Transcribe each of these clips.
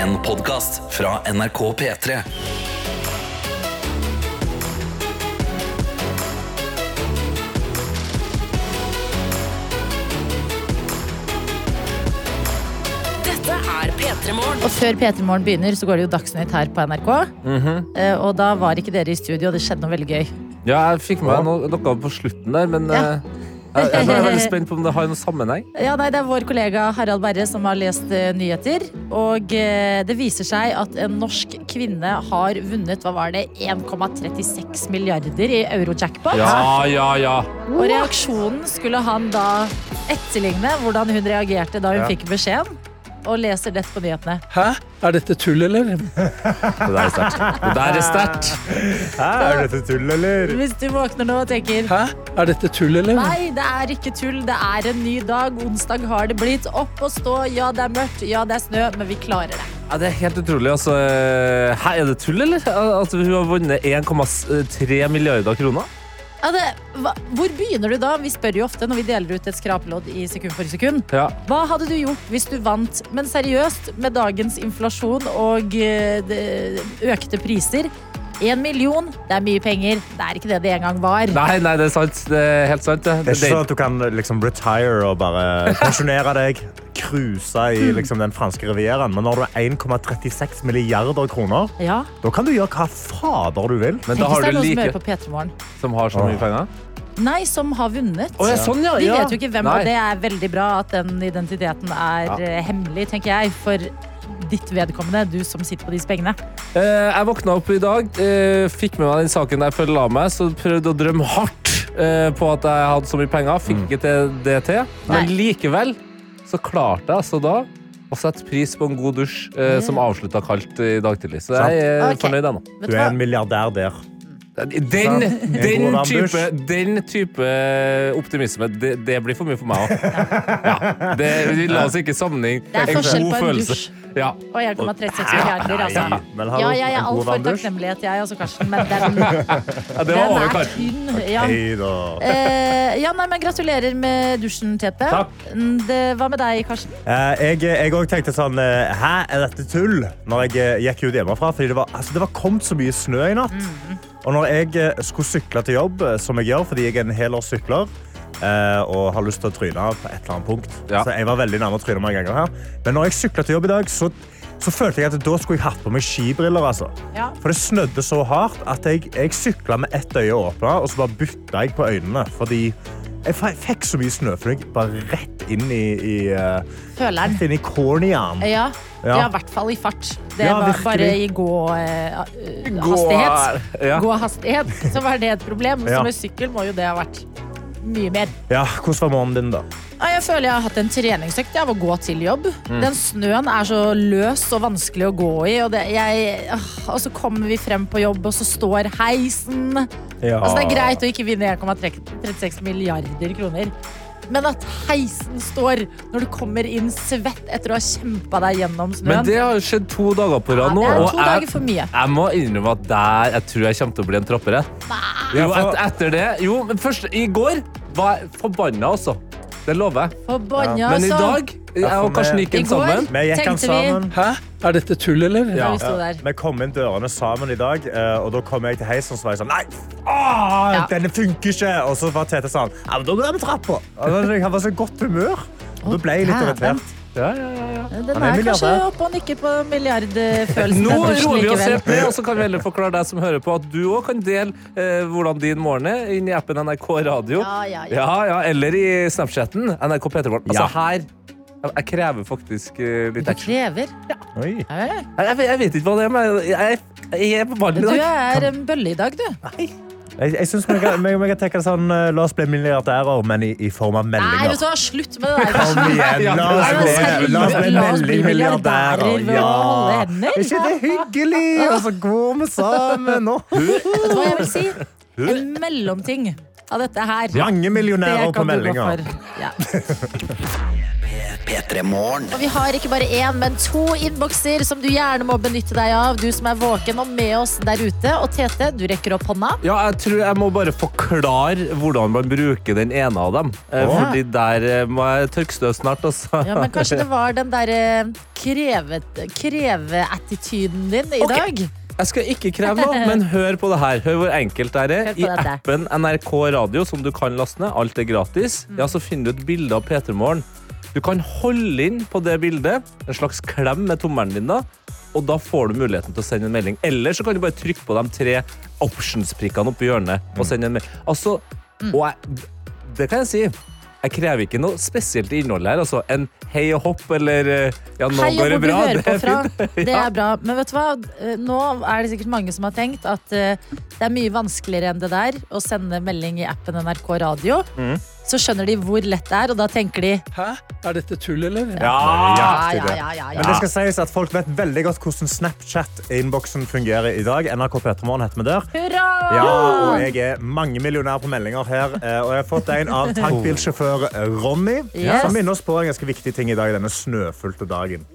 En podkast fra NRK P3. Dette er P3 Morgen. Og før P3 Morgen begynner, så går det jo Dagsnytt her på NRK. Eh, Og da var ikke dere i studio, og det skjedde noe veldig gøy. Ja, jeg fikk med meg noe, noe på slutten der, men Ja. eh, jeg, jeg er veldig spent på om det har noen sammenheng. Ja, nei, Det er vår kollega Harald Berre som har lest uh, nyheter. Og uh, det viser seg at en norsk kvinne har vunnet hva var det, 1,36 milliarder i euro-jackpot. Ja, ja, ja. Og reaksjonen skulle han da etterligne hvordan hun reagerte da hun fikk beskjeden. Og leser dette på nyhetene. Hæ? Er dette tull, eller? Det der er sterkt. Det der er sterkt. Hæ, er dette tull, eller? Hvis du våkner nå og tenker Hæ? Er dette tull, eller? Nei, det er ikke tull. Det er en ny dag. Onsdag har det blitt. Opp og stå. Ja, det er mørkt. Ja, det er snø. Men vi klarer det. Ja, det er helt utrolig. Altså, Hæ, er det tull, eller? At hun har vunnet 1,3 milliarder kroner? Ja, det, hva, hvor begynner du da? Vi spør jo ofte når vi deler ut et skrapelodd i sekund for sekund. Ja. Hva hadde du gjort hvis du vant? Men seriøst, med dagens inflasjon og de, økte priser. En million, det er mye penger. Det er ikke det det en gang var. Nei, nei, det er sant. Det er helt sant. Det, Det er ikke sånn at du kan liksom retire og bare pensjonere deg, cruise i liksom den franske rivieraen, men når du har 1,36 milliarder kroner, Ja, da kan du gjøre hva fader du vil. Men da har du noen som hører på som har så mye penger. Nei, som har vunnet. Oh, ja, sånn, ja, ja. De vet jo ikke hvem, Nei. og det er veldig bra at den identiteten er Ja. eh, hemmelig, tenker jeg, for ditt vedkommende, du som sitter på disse pengene. Eh, jeg våkna opp i dag, eh, fikk med meg den saken der før jeg la meg, så prøvde å drømme hardt eh, på at jeg hadde så mye penger. Fikk ikke til det til. Men likevel så klarte jeg altså da å sette pris på en god dusj eh, som avslutta kaldt i dag tidlig. Så jeg er okay. Fornøyd ennå. Du du er en milliardær der. Den, den, type, den type optimisme, det, det blir for mye for meg òg. Ja. Det, vi la oss ikke sammenligne Det er en forskjell god på en følelse. dusj Ja. og 1,36 milliarder, altså. Ja, jeg er altfor takknemlighet, jeg også, Karsten, men den, ja, det den er tynn. Ja. Eh, ja, nei, men Gratulerer med dusjen, Tete. Mm, Det, hva med deg, Karsten? Eh, Jeg òg tenkte sånn eh, Hæ, er dette tull? Når jeg eh, gikk ut hjemmefra. Fordi det var, altså, det var kommet så mye snø i natt. Og når jeg eh, skulle sykle til jobb, eh, som jeg gjør fordi jeg er en helårssykler, eh, og har lyst til å tryne på et eller annet punkt Ja. Så jeg var veldig nærme å tryne mange ganger her. Men når jeg sykla til jobb i dag, så, så følte jeg at da skulle jeg hatt på meg skibriller. Altså. Ja. For det snødde så hardt at jeg, jeg sykla med ett øye åpna, og så bare bytta jeg på øynene. Fordi jeg fikk så mye snøfnugg bare rett inn i, i, eh, Føleren. rett inn i corneaen. Ja, Ja. ja. i hvert fall i fart. Det Ja, var bare i gå-hastighet. Ja. Gå-hastighet, så var det et problem. Så med sykkel må jo det ha vært mye mer. Ja, hvordan var måneden din, da? Ja, jeg føler jeg har hatt en treningsøkt av å gå til jobb. Mm. Den snøen er så løs og vanskelig å gå i. Og, det, jeg, og så kommer vi frem på jobb, og så står heisen. Ja. Altså, det er greit å ikke vinne 1,36 milliarder kroner. Men at heisen står når du kommer inn svett etter å ha kjempa deg gjennom snøen. Men det har jo skjedd to dager på ja, rad nå. det er og jeg-. Jeg må innrømme at der jeg tror jeg kommer til å bli en trappere. Jo, et, etter det Jo, men først, i går var jeg forbanna også. Det lover jeg. Bonja, Men i altså. dag Jeg og Karsten gikk inn sammen. Vi gikk den sammen. Hæ? Er dette tull, eller? Ja, vi. Vi kom inn dørene sammen i dag, eh, og da kom jeg til heisen og så var jeg sånn Nei! Åh, Ja. Denne funker ikke! Og så var Tete sånn Ja, men da går vi trappa! Jeg var så godt humør. Og da ble jeg litt irritert. Ja, ja, ja, ja. Den er er kanskje oppe og nikker på milliardfølelsen. Nå roer vi oss helt ned, og så kan vi heller forklare deg som hører på, at du òg kan dele eh, hvordan din morgen er inn i appen NRK Radio. Ja, ja, ja. Ja, ja, eller i Snapchatten. NRK P3morgen. Altså, Ja. her jeg, jeg krever faktisk eh, litt Du krever. Ja, Oi Jeg, jeg, jeg vet ikke hva det er, men jeg, jeg er på ballen i dag. Du er en bølle i dag, du. Jeg, jeg synes vi kan, vi, vi kan tenke sånn eh, La oss bli milliardærer, men i, i form av Nei, vet meldinger. du hva, slutt med det der. Kom igjen, la oss bli, la oss bli la oss bli milliardærer hender. Er ikke det hyggelig? Og så går vi sammen nå. Vet du hva jeg vil si? En mellomting av dette her. Mange millionærer på meldinger. Ja. P3 Morgen. Og vi har ikke bare én, men to innbokser som du gjerne må benytte deg av. Du som er våken og med oss der ute. Og Tete, du rekker opp hånda. Ja, jeg tror jeg må bare forklare hvordan man bruker den ene av dem. Oh. Fordi der eh, må jeg tørke støv snart. Altså. Ja, men kanskje det var den derre kreve- kreve-attityden din i Ok. dag? Jeg skal ikke kreve noe, men hør på det her. Hør hvor enkelt det er. I appen NRK Radio, som du kan laste ned, alt er gratis, Mm. ja, så finner du et bilde av P3 Morgen. Du kan holde inn på det bildet, en slags klem med tommelen din, da, og da får du muligheten til å sende en melding. Eller så kan du bare trykke på de tre options-prikkene oppi hjørnet og sende en melding. Altså, Mm. og jeg, det kan jeg si. Jeg krever ikke noe spesielt innhold her. Altså en hei og hopp eller eh, ja, nå Hei går det bra. Det er fint. Det er bra. Men vet du hva? Eh, Nå er det sikkert mange som har tenkt at eh, det er mye vanskeligere enn det der å sende melding i appen NRK Radio. Mm. Så skjønner de hvor lett det er, og da tenker de Hæ? Er dette tull, eller? ja, ja, ja, ja, Men det skal sies at folk vet veldig godt hvordan Snapchat-innboksen fungerer i dag. NRK Petermorgen heter vi der. Hurra! Ja, og jeg er mangemillionær på meldinger her. eh, Og jeg har fått en av tankbilsjåfør Ronny, Yes. som minner oss på en ganske viktig ting i dag denne snøfylte dagen.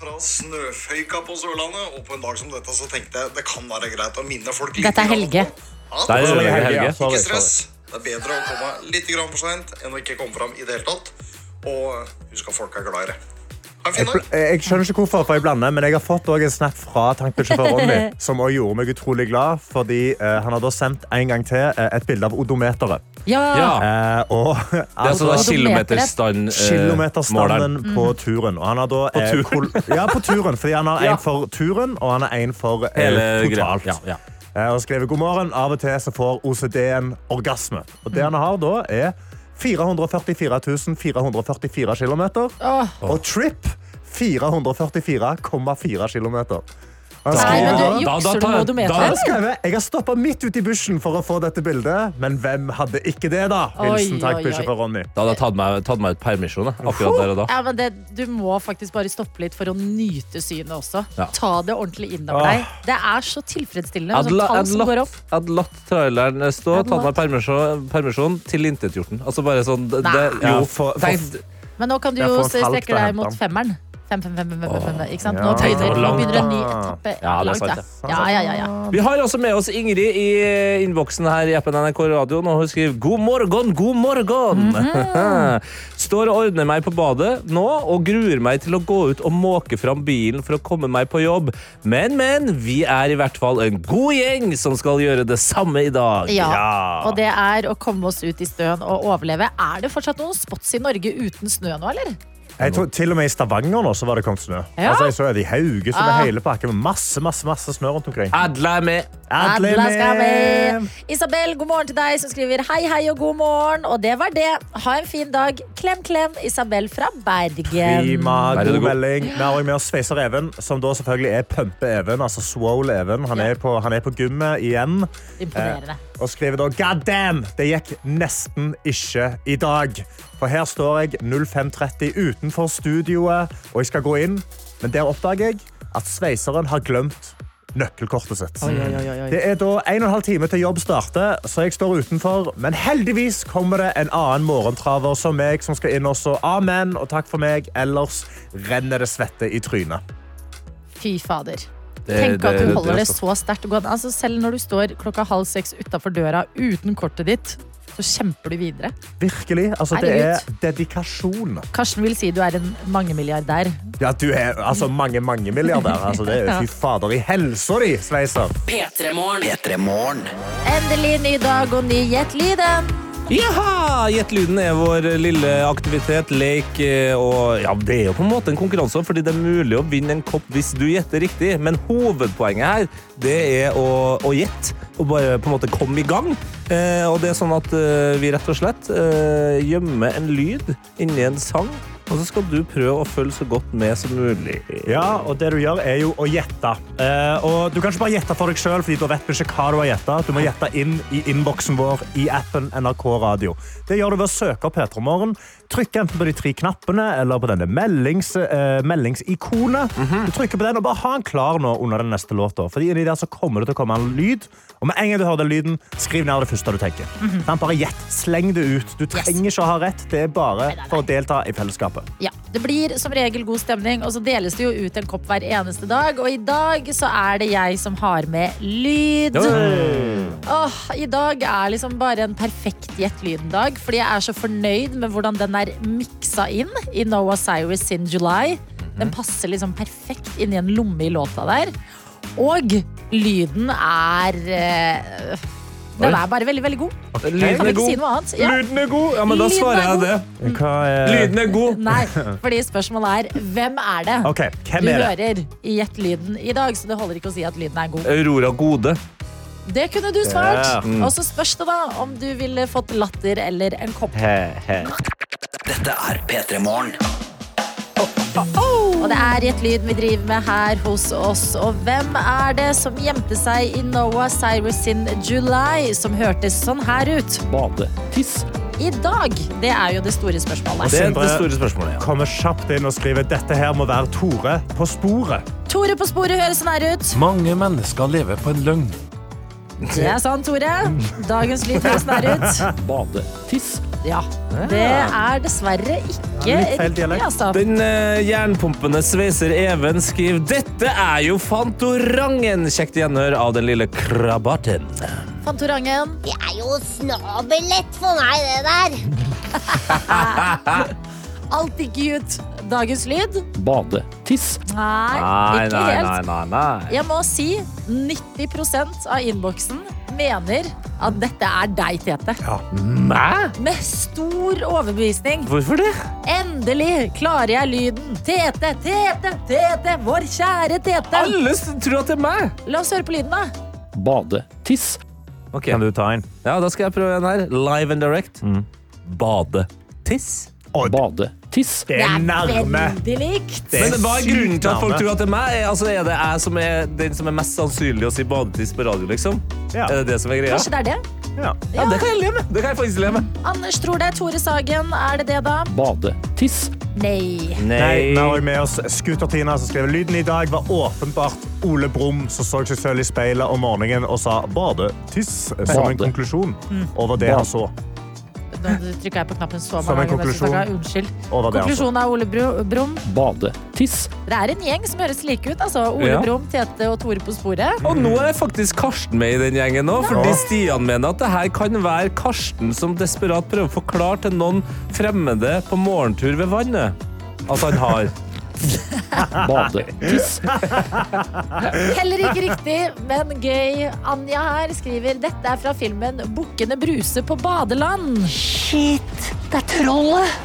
Fra Snøføyka på Sørlandet. Og på en dag som dette så tenkte jeg det kan være greit å minne folk litt. Dette er Helge. Ja, er det er Helge. Ikke stress. Det er bedre å komme litt grann for seint enn å ikke komme fram i det hele tatt. Og husk at folk er glad i det. Jeg, jeg skjønner ikke hvorfor, for jeg blander, men jeg har fått en snap fra tankbilsjåfør Ronny, som også gjorde meg utrolig glad, fordi uh, han har da sendt en gang til uh, et bilde av odometeret. Ja. Ja. Uh, og Det er altså altså, kilometerstand kilometerstanden måleren. på turen. Og han har da, på, turen? kol- ja, på turen, fordi han har Ja. en for turen, og han har en for Hele totalt. Eh, og skriver god morgen. Av og til så får OCD-en orgasme. Og det han har da, er 444 444 km. Og trip 444,4 km. Nei, skriver men du da- jukser du da- med har skrevet, jeg har stoppa midt ute i bushen for å få dette bildet, men hvem hadde ikke det, da? Oi, takk, oi, for Ronny. Da hadde jeg tatt meg, tatt meg ut permisjon jeg, akkurat der og da. Ja, men det, du må faktisk bare stoppe litt for å nyte synet også. Ja. Ta det ordentlig innover Åh. deg. Det er så tilfredsstillende Jeg med la, tall jeg, som hadde går latt, opp. hadde latt traileren stå, hadde tatt meg permisjon, permisjon tilintetgjort den. Altså bare sånn det, Nei. det, Jo, for- for- tenk- Men nå kan du Jeg jo får en falk strekke til å deg hente mot den. femmeren. Fem, fem, fem, fem, fem, fem, ikke sant? Nå det begynner, nå begynner en ny etappe. Ja, det er sant, ja. Ja, ja, ja, ja. Vi har også med oss Ingrid i eh, innboksen her i appen NRK Radio. Og hun skriver 'God morgen, god morgen'. Mhm. Står og ordner meg på badet nå og gruer meg til å gå ut og måke fram bilen for å komme meg på jobb. Men, men, vi er i hvert fall en god gjeng som skal gjøre det samme i dag. Ja, Ja. og det er å komme oss ut i støen og overleve. Er det fortsatt noen spots i Norge uten snø nå, eller? Jeg tror, til og med i Stavanger nå så var det kommet snø. Ja. Altså, jeg så det i Hauge Ah. er hele pakken. med Masse, masse, masse snø rundt omkring. Adla er med. Adla skal med. Isabel, god morgen til deg, som skriver hei, hei og god morgen. Og det var det. Ha en fin dag. Klem, klem. Isabel fra Bergen. Prima, god god. melding. Vi har også med oss Sveiser Even, som da selvfølgelig er Pumpe-Even. Altså Swole Even. Han Ja. på, han er på gymmet igjen. Imponerende. Og skriver da God damn, det gikk nesten ikke i dag. For her står jeg 0530 utenfor studioet, og jeg skal gå inn. Men der oppdager jeg at sveiseren har glemt nøkkelkortet sitt. Oi, oi, oi, oi. Det er da en og en halv time til jobb starter, så jeg står utenfor. Men heldigvis kommer det en annen morgentraver som meg, som skal inn også. Amen og takk for meg. Ellers renner det svette i trynet. Fy fader. Tenk at det- du holder det så sterkt. gående. Altså, selv når du står klokka halv seks utafor døra uten kortet ditt, så kjemper du videre. Virkelig. Altså, det er dedikasjon. Karsten vil si du er en mangemilliardær. Ja, du er altså mange, mange milliarder. Altså, det er fy fader i helsa di, Sveiser. P3 Morgen. P3 Morgen. Endelig ny dag og ny Gjett lyden. Jaha! Gjett er vår lille aktivitet, lek, eh, og ja, det er jo på en måte en konkurranse, fordi det er mulig å vinne en kopp hvis du gjetter riktig, men hovedpoenget her, det er å, å gjette, og bare på en måte komme i gang. Eh, og det er sånn at eh, vi rett og slett eh, gjemmer en lyd inni en sang, og så skal du prøve å følge så godt med som mulig. Ja, og det du gjør er jo å gjette. Eh, og du kan ikke bare gjette for deg selv, fordi da vet ikke hva du har gjettet. Du må gjette inn i innboksen vår i appen NRK Radio. Det gjør du ved å søke opp P3morgen. Trykker enten på de tre knappene eller på denne meldings, eh, meldingsikonet. Du trykker på den og bare ha den klar nå under den neste låta. Fordi inni der så kommer det til å komme en lyd. Og med en gang du hører den lyden, skriv ned det første du tenker. Sant? Bare gjett. Sleng det ut. Du trenger ikke å ha rett. Det er bare for å delta i fellesskapet. Ja, Det blir som regel god stemning, og så deles det jo ut en kopp hver eneste dag. Og i dag så er det jeg som har med lyd. Åh, I dag er liksom bare en perfekt Gjett lyden-dag, fordi jeg er så fornøyd med hvordan den er miksa inn i Noah Cyrus sin July. Den passer liksom perfekt inn i en lomme i låta der. Og lyden er eh, Den er bare veldig, veldig god. Okay. Lyden er god. si god. noe annet. Ja. Lyden er god! Ja, men da Lyden svarer er jeg god. det. Hva er... Lyden er god. Nei, fordi spørsmålet er hvem er det? Ok, hvem Du er det? hører i Gjett lyden i dag, så det holder ikke å si at lyden er god. Aurora Gode. Det kunne du svart. Ja. Mm. Og så spørs det da om du ville fått latter eller en kopp. Dette er P3 Morgen. Og det er Rett lyd vi driver med her hos oss. Og hvem er det som gjemte seg i Noah Cyrus sin July, som hørtes sånn her ut? Badetiss I dag, det er jo det store spørsmålet. Det er det store spørsmålet. Ja. Kommer kjapt inn og skriver dette her må være Tore på sporet. Tore på sporet høres sånn her ut. Mange mennesker lever på en løgn. Det er sant, Tore. Dagens lyd høres sånn her ut. Bade. Ja. Det er dessverre ikke riktig, altså. Den eh, jernpumpende sveiser Even skriver Dette er jo Fantorangen! Kjekt gjenhør av den lille krabaten. Fantorangen. Det er jo snabellett for meg, det der. Alltid cute. Dagens lyd? Bade. Tiss. Nei, Nei, ikke nei, helt. nei, nei, nei. Jeg må si 90% av innboksen mener at dette er deg, Tete. Ja, Mæ? Med stor overbevisning. Hvorfor det? Endelig klarer jeg lyden. Tete, Tete, Tete, vår kjære Tete. Alle s- tror at det er meg! La oss høre på lyden, da. Bade. Tiss. Ok, Kan du ta en? ja, Da skal jeg prøve en her. Live and direct. Bade. Tiss. Bade. Tiss. Det er nærme. likt. Det er Men hva er grunnen til at folk tror at det er meg? Altså, er det jeg som er den som er mest sannsynlig å si badetiss på radio, liksom? Ja. Er det det som er greia? Kanskje det er det? Ja. Ja, det kan jeg leve med. Det kan jeg faktisk leve med. Anders tror det Tore Sagen. Er det det, da? Bade. Tiss. Nei. Nei, Nå har vi med oss Scooter-Tina som skrev lyden i dag var åpenbart Ole Brumm som så seg selv i speilet om morgenen og sa bade, tiss som en konklusjon over det han så. Nå trykka jeg på knappen så mange ganger. konklusjon. Unnskyld. Over det han så. Konklusjonen er Ole Brumm. Bade. Tiss. Det er en gjeng som høres like ut. altså. Ole Ja. Brumm, Tete og Tore på sporet. Og nå er faktisk Karsten med i den gjengen nå, fordi Stian mener at det her kan være Karsten som desperat prøver å forklare til noen fremmede på morgentur ved vannet at han har. Bade. Tiss. Heller ikke riktig, men gøy. Anja her skriver dette er fra filmen 'Bukkene Bruse på badeland'. Shit, det er trollet.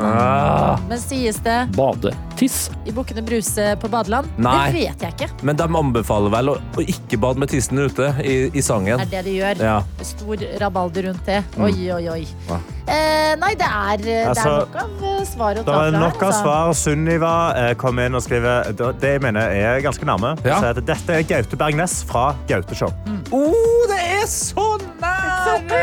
Ah. Men sies det Badetiss? I 'Bukkene Bruse på badeland'? Nei. Det vet jeg ikke. Men de anbefaler vel å, å ikke bade med tissen ute i, i sangen. Er det det de gjør? Ja. Stor rabalder rundt det. Oi, oi, oi. Ja. Eh, nei, det er, det er Altså, nok av eh, svar å Det ta er fra. nok av altså. svar. Sunniva eh, kom inn og skriver det jeg mener er ganske nærme. Ja. Så at Dette er Gaute Bergnes fra Gauteshow. Oh, det er så nært!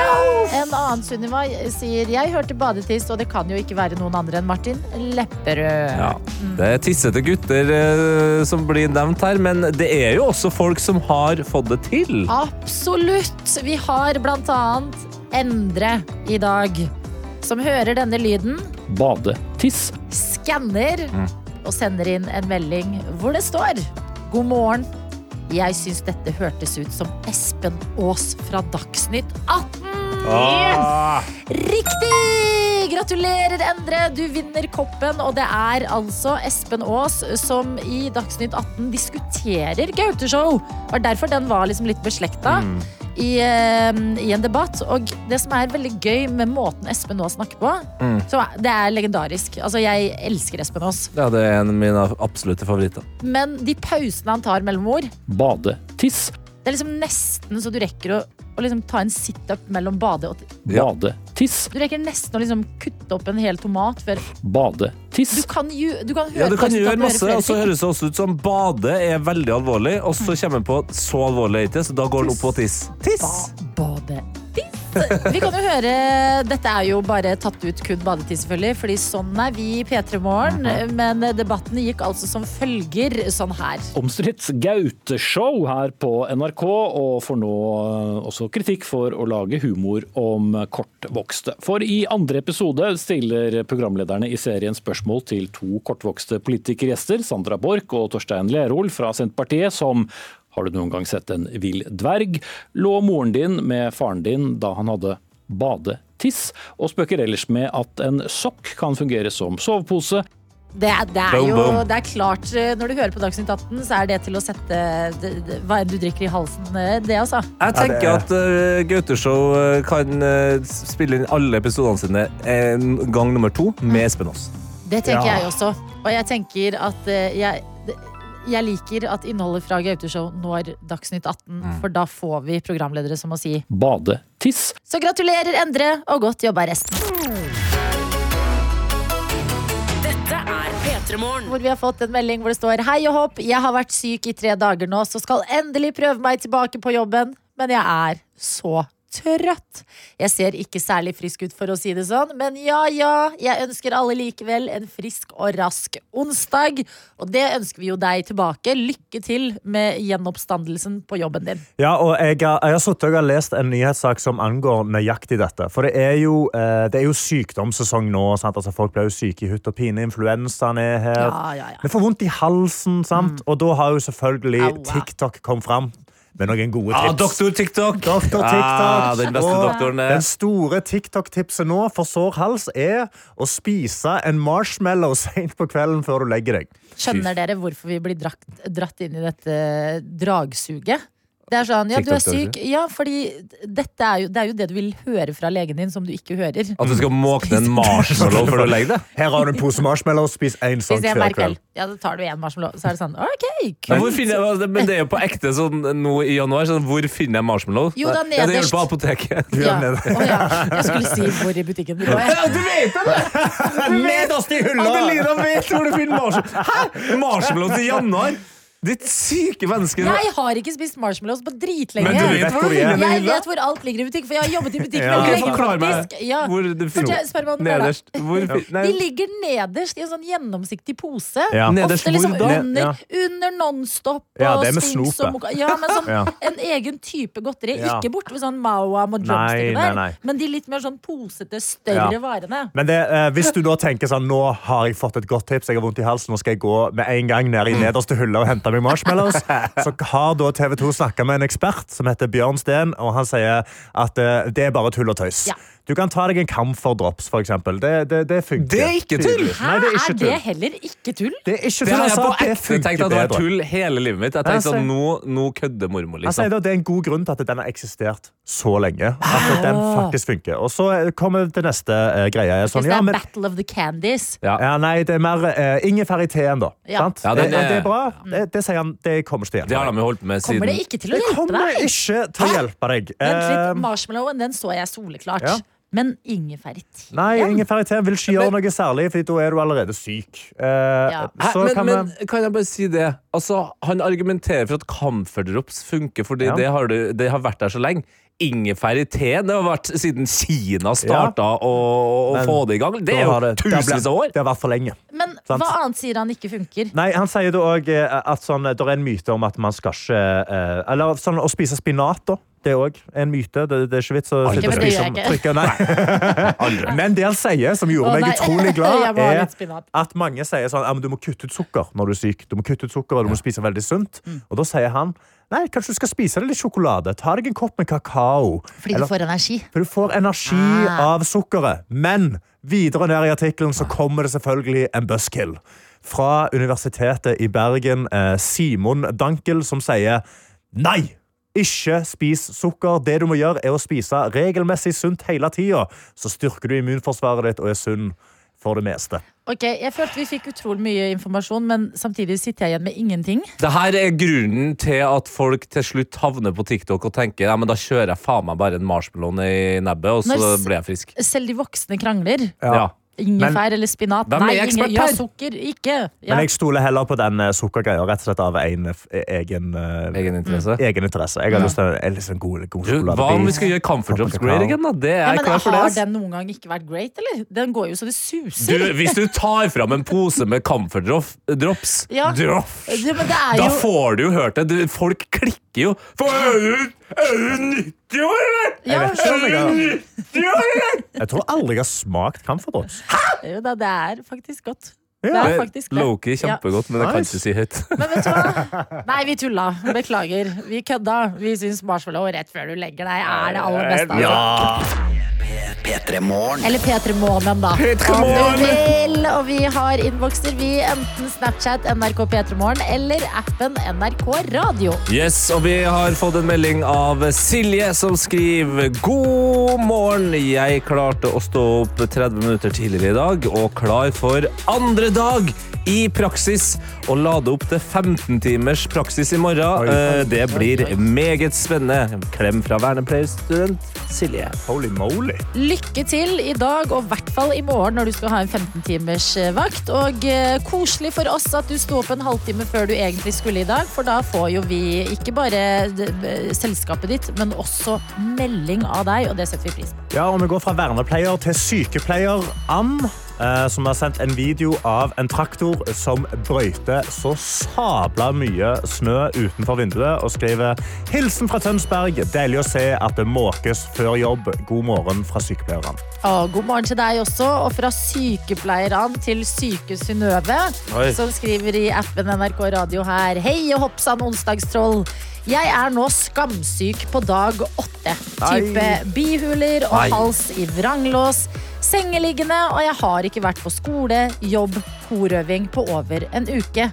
En annen Sunniva sier jeg hørte badetiss, og det kan jo ikke være noen andre enn Martin Lepperød. Ja, det er tissete gutter eh, som blir nevnt her, men det er jo også folk som har fått det til. Absolutt. Vi har blant annet Endre i dag, som hører denne lyden, Badetiss. Skanner og sender inn en melding hvor det står God morgen. Jeg syns dette hørtes ut som Espen Aas fra Dagsnytt 18. Riktig! Gratulerer, Endre. Du vinner koppen. Og det er altså Espen Aas som i Dagsnytt 18 diskuterer Gauteshow. Og derfor den var liksom litt beslekta. I, eh, I en debatt. Og det som er veldig gøy med måten Espen Aas snakker på, så er- det er legendarisk. Altså, jeg elsker Espen Aas. Ja, det er en av mine absolutte favoritter. Men de pausene han tar mellom ord, Bade. Tiss. det er liksom nesten så du rekker å, å liksom ta en situp mellom bade og Ja. Bade. Tiss. Du rekker nesten å liksom kutte opp en hel tomat før Bade. Du kan, jo, du kan høre Ja, du kan gjøre masse, og så høres det også ut som bade er veldig alvorlig, og så kommer en på så alvorlig er det ikke, så da går den opp på tiss. Tiss! Ba- Bade. Vi kan jo høre Dette er jo bare tatt ut kun badetid, selvfølgelig. Fordi sånn er vi i P3 Morgen. Men debatten gikk altså som følger sånn her. Omstridt Gaute-show her på NRK, og får nå eh, også kritikk for å lage humor om kortvokste. For i andre episode stiller programlederne i serien spørsmål til to kortvokste politikergjester, Sandra Borch og Torstein Lerol fra Senterpartiet, som har du noen gang sett en vill dverg? Lå moren din med faren din da han hadde badetiss, og spøker ellers med at en sokk kan fungere som sovepose. Det er, det er jo det er klart, eh, når du hører på Dagsnytt 18, så er det til å sette det, det, hva enn du drikker i halsen, eh, det altså. Jeg tenker at uh, Gauteshow eh, kan uh, spille inn alle episodene sine en gang nummer to med Espen Aas. Det tenker Ja. jeg også. Og jeg tenker at uh, jeg, det- jeg liker at innholdet fra Gauteshow når Dagsnytt 18, Mm. for da får vi programledere som må si Badetiss. Så gratulerer, Endre, og godt jobba resten. Dette er P3 Hvor vi har fått en melding hvor det står Hei og hopp, jeg har vært syk i tre dager nå, så skal endelig prøve meg tilbake på jobben. Men jeg er så trøtt. Jeg ser ikke særlig frisk ut, for å si det sånn, men ja ja, jeg ønsker alle likevel en frisk og rask onsdag. Og det ønsker vi jo deg tilbake. Lykke til med gjenoppstandelsen på jobben din. Ja, og jeg har, jeg har suttet og lest en nyhetssak som angår nøyaktig dette. For det er jo, eh, det er jo sykdomssesong nå. Sant? Altså, folk blir jo syke i hutt og pine. Influensaen er her. Ja, ja, ja. Vi får vondt i halsen, sant? og da har jo selvfølgelig Aua. TikTok kommet fram med noen gode Ah, tips. doktor TikTok! Doktor TikTok. Ah, den beste Og doktoren. er. Den store TikTok-tipset nå for sår hals er å spise en marshmallow sent på kvelden før du legger deg. Skjønner dere hvorfor vi blir dratt, dratt inn i dette dragsuget? Det er sånn, ja, du er syk. Ja, fordi dette er jo, det er jo det du vil høre fra legen din, som du ikke hører. At du skal måkne en marshmallow før du legger deg? Her har du en pose marshmallow, spis en sånn hver kveld. kveld. Ja, da tar du en marshmallow. Så er det sånn, ok, Men, kult. jeg, men det er jo på ekte sånn nå i januar. Sånn, hvor finner jeg marshmallow? Jo, da, Ja, det gjør nederst. du på apoteket. Ja. Oh, ja. Jeg skulle si hvor i butikken du var. Ja, du vet det! Nederst i hylla! Adelina vet hvor du finner marshmallow. Hæ? Marshmallow til januar? Ditt syke menneske. Jeg har ikke spist marshmallows på dritlenge. Men du vet hvor du finner Jeg vet hvor alt ligger i butikk, for jeg har jobbet i butikk Ja. veldig Ok, lenge. Forklar meg. Ja. hvor det, da. Nederst. Hvor, nei, De ligger nederst i en sånn gjennomsiktig pose. Ja. Nederst Ofte liksom under, Ja. under Nonstop og Ja, det er med Sphinx og. Ja, men sånn Ja. en egen type godteri. Ja. Ikke borte ved sånn Mawam og Drumstick der, nei. men de litt mer sånn posete, større Ja. varene. Men det, eh, hvis du da tenker sånn, nå har jeg fått et godt tips, jeg har vondt i halsen, nå skal jeg gå med en gang ned i nederste hullet og hente meg marshmallows, så har da TV 2 snakket med en ekspert som heter Bjørn Steen, og han sier at eh, det er bare tull og tøys. Ja. Du kan ta deg en Drops, for eksempel. Det, det, det funker. Det er ikke tull! Hæ, Nei, det er ikke er det heller ikke tull? Det er ikke Det tull. har jeg på at det ekte tenkt at det var tull hele livet mitt. Jeg Jeg tenkte sånn, nå, nå kødder mormor, Han sier liksom. det er en god grunn til at den har eksistert så lenge. At den faktisk funker. Og så kommer det neste uh, greie. Sånn, ja, er men, Battle of the Candies. Ja. ja, nei, det er mer uh, ingefær i teen, da. Ja. Sant? Ja, den det, er- det er bra. Det, det sier han. Det kommer ikke til å Det har de holdt med Kommer det ikke til å hjelpe deg? Det kommer ikke til å hjelpe deg. Vent litt, Eh, Marshmallowen den så jeg soleklart. Ja. Men ingefær i? Nei, ingefær i teen vil ikke gjøre noe særlig, for da er du allerede syk. Eh, Ja. Hæ, men, kan men vi kan jeg bare si det? Altså, han argumenterer for at camferdrops funker, fordi Ja. det, har du, det har vært der så lenge. Ingefær i teen det har vært siden Kina starta å, å Men få det i gang. Det er jo har det- det tusenvis av år. Det har vært for lenge. Men Sant. hva annet sier han ikke funker? Nei, Han sier det òg at sånn, det er en myte om at man skal ikke eh, Eller sånn, å spise spinat, da. Det òg en myte. Det, det er ikke vits å sitte og spise gjør jeg trykke. Nei. Men det han sier, som gjorde meg utrolig glad, er at mange sier sånn ja, men du må kutte ut sukker når du er syk. Du må kutte ut sukker, og du må spise veldig sunt. Mm. Og da sier han nei, kanskje du skal spise litt sjokolade. Ta deg en kopp med kakao. Fordi Eller- du får energi. For du får energi Ah. av sukkeret. Men videre ned i artikkelen så kommer det selvfølgelig en buskill. Fra Universitetet i Bergen, eh, Simon Dankel, som sier nei! Ikke spis sukker. Det du må gjøre, er å spise regelmessig sunt hele tida. Så styrker du immunforsvaret ditt og er sunn for det meste. Ok, Jeg følte vi fikk utrolig mye informasjon, men samtidig sitter jeg igjen med ingenting. Dette er grunnen til at folk til slutt havner på TikTok og tenker ja, men da kjører jeg faen meg bare en marshmallow i nebbet, og så blir jeg frisk. Selv de voksne krangler. Ja. Ingefær eller spinat. Nei, ingen- ja, sukker. Ikke. Ja. Men jeg stoler heller på den eh, sukkergreia, rett og slett av en egen, egen, interesse. Egeninteresse. egen interesse. Jeg har lyst til en sånn god, god Du, sjokolade. hva om vi skal gjøre Comfort Drops great again, da? Det er Ja, men klar for det. har den noen gang ikke vært great, eller? Den går jo så det Du, suser. hvis du tar fram en pose med Comfort Drops, drops, Ja. drops men er da får du jo hørt det. Du, folk klikker jo. For er du, er du 90 år, eller? ja, vet ikke om jeg har- 90 år, eller? Jeg tror aldri jeg har smakt Camphor jo, da, det er faktisk godt. Ja. Det er Det faktisk det. Loki kjempegodt, men jeg kan ikke si høyt. Men vet du hva? Nei, vi tulla. Beklager. Vi kødda. Vi syns marshmallow rett før du legger deg er det aller beste. Altså. Ja. P3 Morgen. Eller P3 Månen, da. P3 Om du vil. Og vi har innbokser, vi. Enten Snapchat, NRK P3 Morgen eller appen NRK Radio. Yes, og vi har fått en melding av Silje som skriver God morgen, jeg klarte å stå opp 30 minutter tidligere i dag og klar for andre dag i praksis og lade opp til 15 timers praksis i morgen. Eh, Det blir meget spennende. Klem fra vernepleierstudent Silje. Holy moly. Lykke til i dag, og i hvert fall i morgen når du skal ha en 15 timers eh, vakt. Og eh, koselig for oss at du sto opp en halvtime før du egentlig skulle i dag, for da får jo vi ikke bare selskapet ditt, men også melding av deg, og det setter vi pris på. Ja, og Vi går fra vernepleier til sykepleier Ann, som har sendt en video av en traktor som brøyter så sabla mye snø utenfor vinduet, og skriver Hilsen fra Tønsberg. Deilig å se at det måkes før jobb. God morgen fra sykepleierne. Og god morgen til deg også, og fra sykepleierne til syke Synnøve, som skriver i appen NRK Radio her. Hei og hopp sann onsdagstroll. Jeg er nå skamsyk på dag åtte. Type bihuler og Nei. hals i vranglås. Sengeliggende, og jeg har ikke vært på skole, jobb, korøving på over en uke.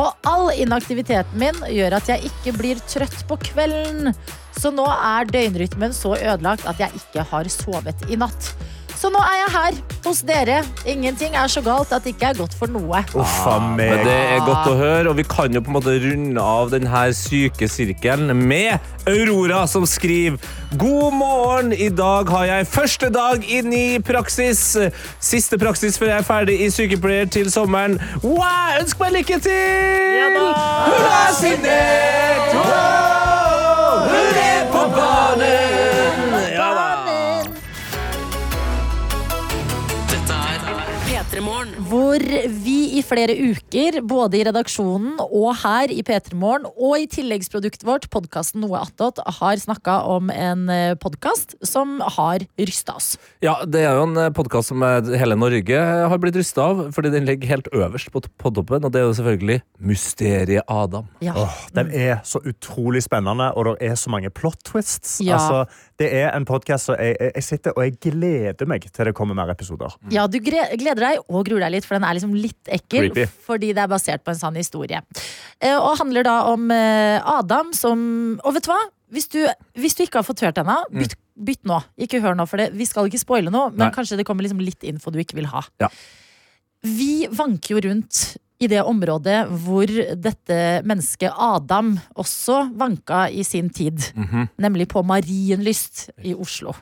Og all inaktiviteten min gjør at jeg ikke blir trøtt på kvelden. Så nå er døgnrytmen så ødelagt at jeg ikke har sovet i natt. Så nå er jeg her hos dere. Ingenting er så galt at det ikke er godt for noe. Uffa Men det er godt å høre, og vi kan jo på en måte runde av denne syke sirkelen med Aurora, som skriver God morgen! I dag har jeg første dag inn i praksis. Siste praksis før jeg er ferdig i sykepleier til sommeren. Wow, ønsk meg lykke til! Hurra, signert! Wow, Hun er på banen! Hvor vi i flere uker, både i redaksjonen og her i P3 Morgen, og i tilleggsproduktet vårt, podkasten Noe attåt, har snakka om en podkast som har rysta oss. Ja, det er jo en podkast som eh, hele Norge har blitt rysta av, fordi den ligger helt øverst på podtoppen, og det er jo selvfølgelig Mysteriet Adam. Ja. Åh, den er så utrolig spennende, og det er så mange plot twists. Ja. Altså, det er en podkast som jeg, jeg, sitter og jeg gleder meg til det kommer mer episoder. Ja, du gleder deg og gruer deg litt, for den er liksom litt ekkel. Creepy. Fordi det er basert på en sann historie. Eh, Og handler da om eh, Adam som Og vet du hva? Hvis du, hvis du ikke har fått hørt ennå, bytt, bytt nå. Ikke hør nå, for det, vi skal ikke spoile noe, men Nei. kanskje det kommer liksom litt info du ikke vil ha. Ja. Vi vanker jo rundt i det området hvor dette mennesket Adam også vanka i sin tid. Mhm. Nemlig på Marienlyst i Oslo.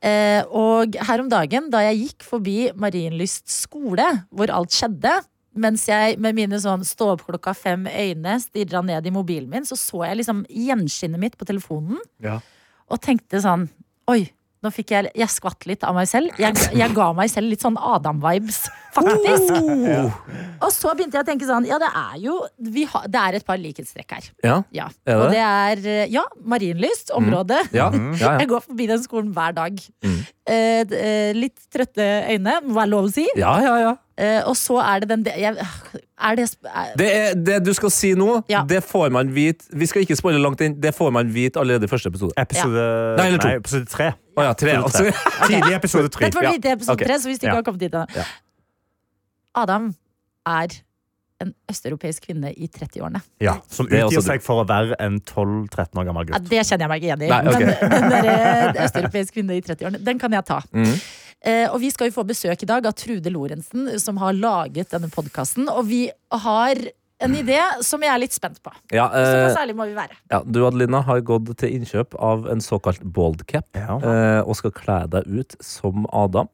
Eh, og her om dagen, da jeg gikk forbi Marienlyst skole, hvor alt skjedde, mens jeg med mine sånn stå opp klokka fem øyne stirra ned i mobilen min, så så jeg liksom gjenskinnet mitt på telefonen Ja. og tenkte sånn Oi, nå fikk jeg Jeg skvatt litt av meg selv. Jeg, jeg ga meg selv litt sånn Adam-vibes, faktisk. Og så begynte jeg å tenke sånn Ja, det er jo vi har, Det er et par likhetstrekk her. Ja, Ja. Er det Og det er Ja, Ja, område. Mm. ja, ja, ja. Jeg går forbi den skolen hver dag. Mm. Eh, eh, litt trøtte øyne, må være lov å si. ja, ja, ja. Eh, og så er det den jeg, Er det er, Det, er, det du skal si nå, Ja. det får man vite Vi skal ikke spoile langt inn, det får man vite allerede i første episode. Episode, Nei, eller to. episode tre. Oh, ja, tre, Episode altså. Tidlig episode tre. Dette var Ja. litt episode okay. tre, så hvis du ikke Ja. har kommet dit ennå. Ja. Adam er en østeuropeisk kvinne i 30-årene. Ja, som utgir seg for å være en 12-13 år gammel Ja, gutt. det kjenner jeg meg ikke igjen i. Nei, okay. Men den der eh, østeuropeisk kvinne i 30-årene, den kan jeg ta. Mhm. Eh, og vi skal jo få besøk i dag av Trude Lorentzen, som har laget denne podkasten. Og vi har en idé som jeg er litt spent på. Ja, Såpass eh, ærlig må vi være. ja, du Adelina har gått til innkjøp av en såkalt bald cap Ja. eh, og skal kle deg ut som Adam.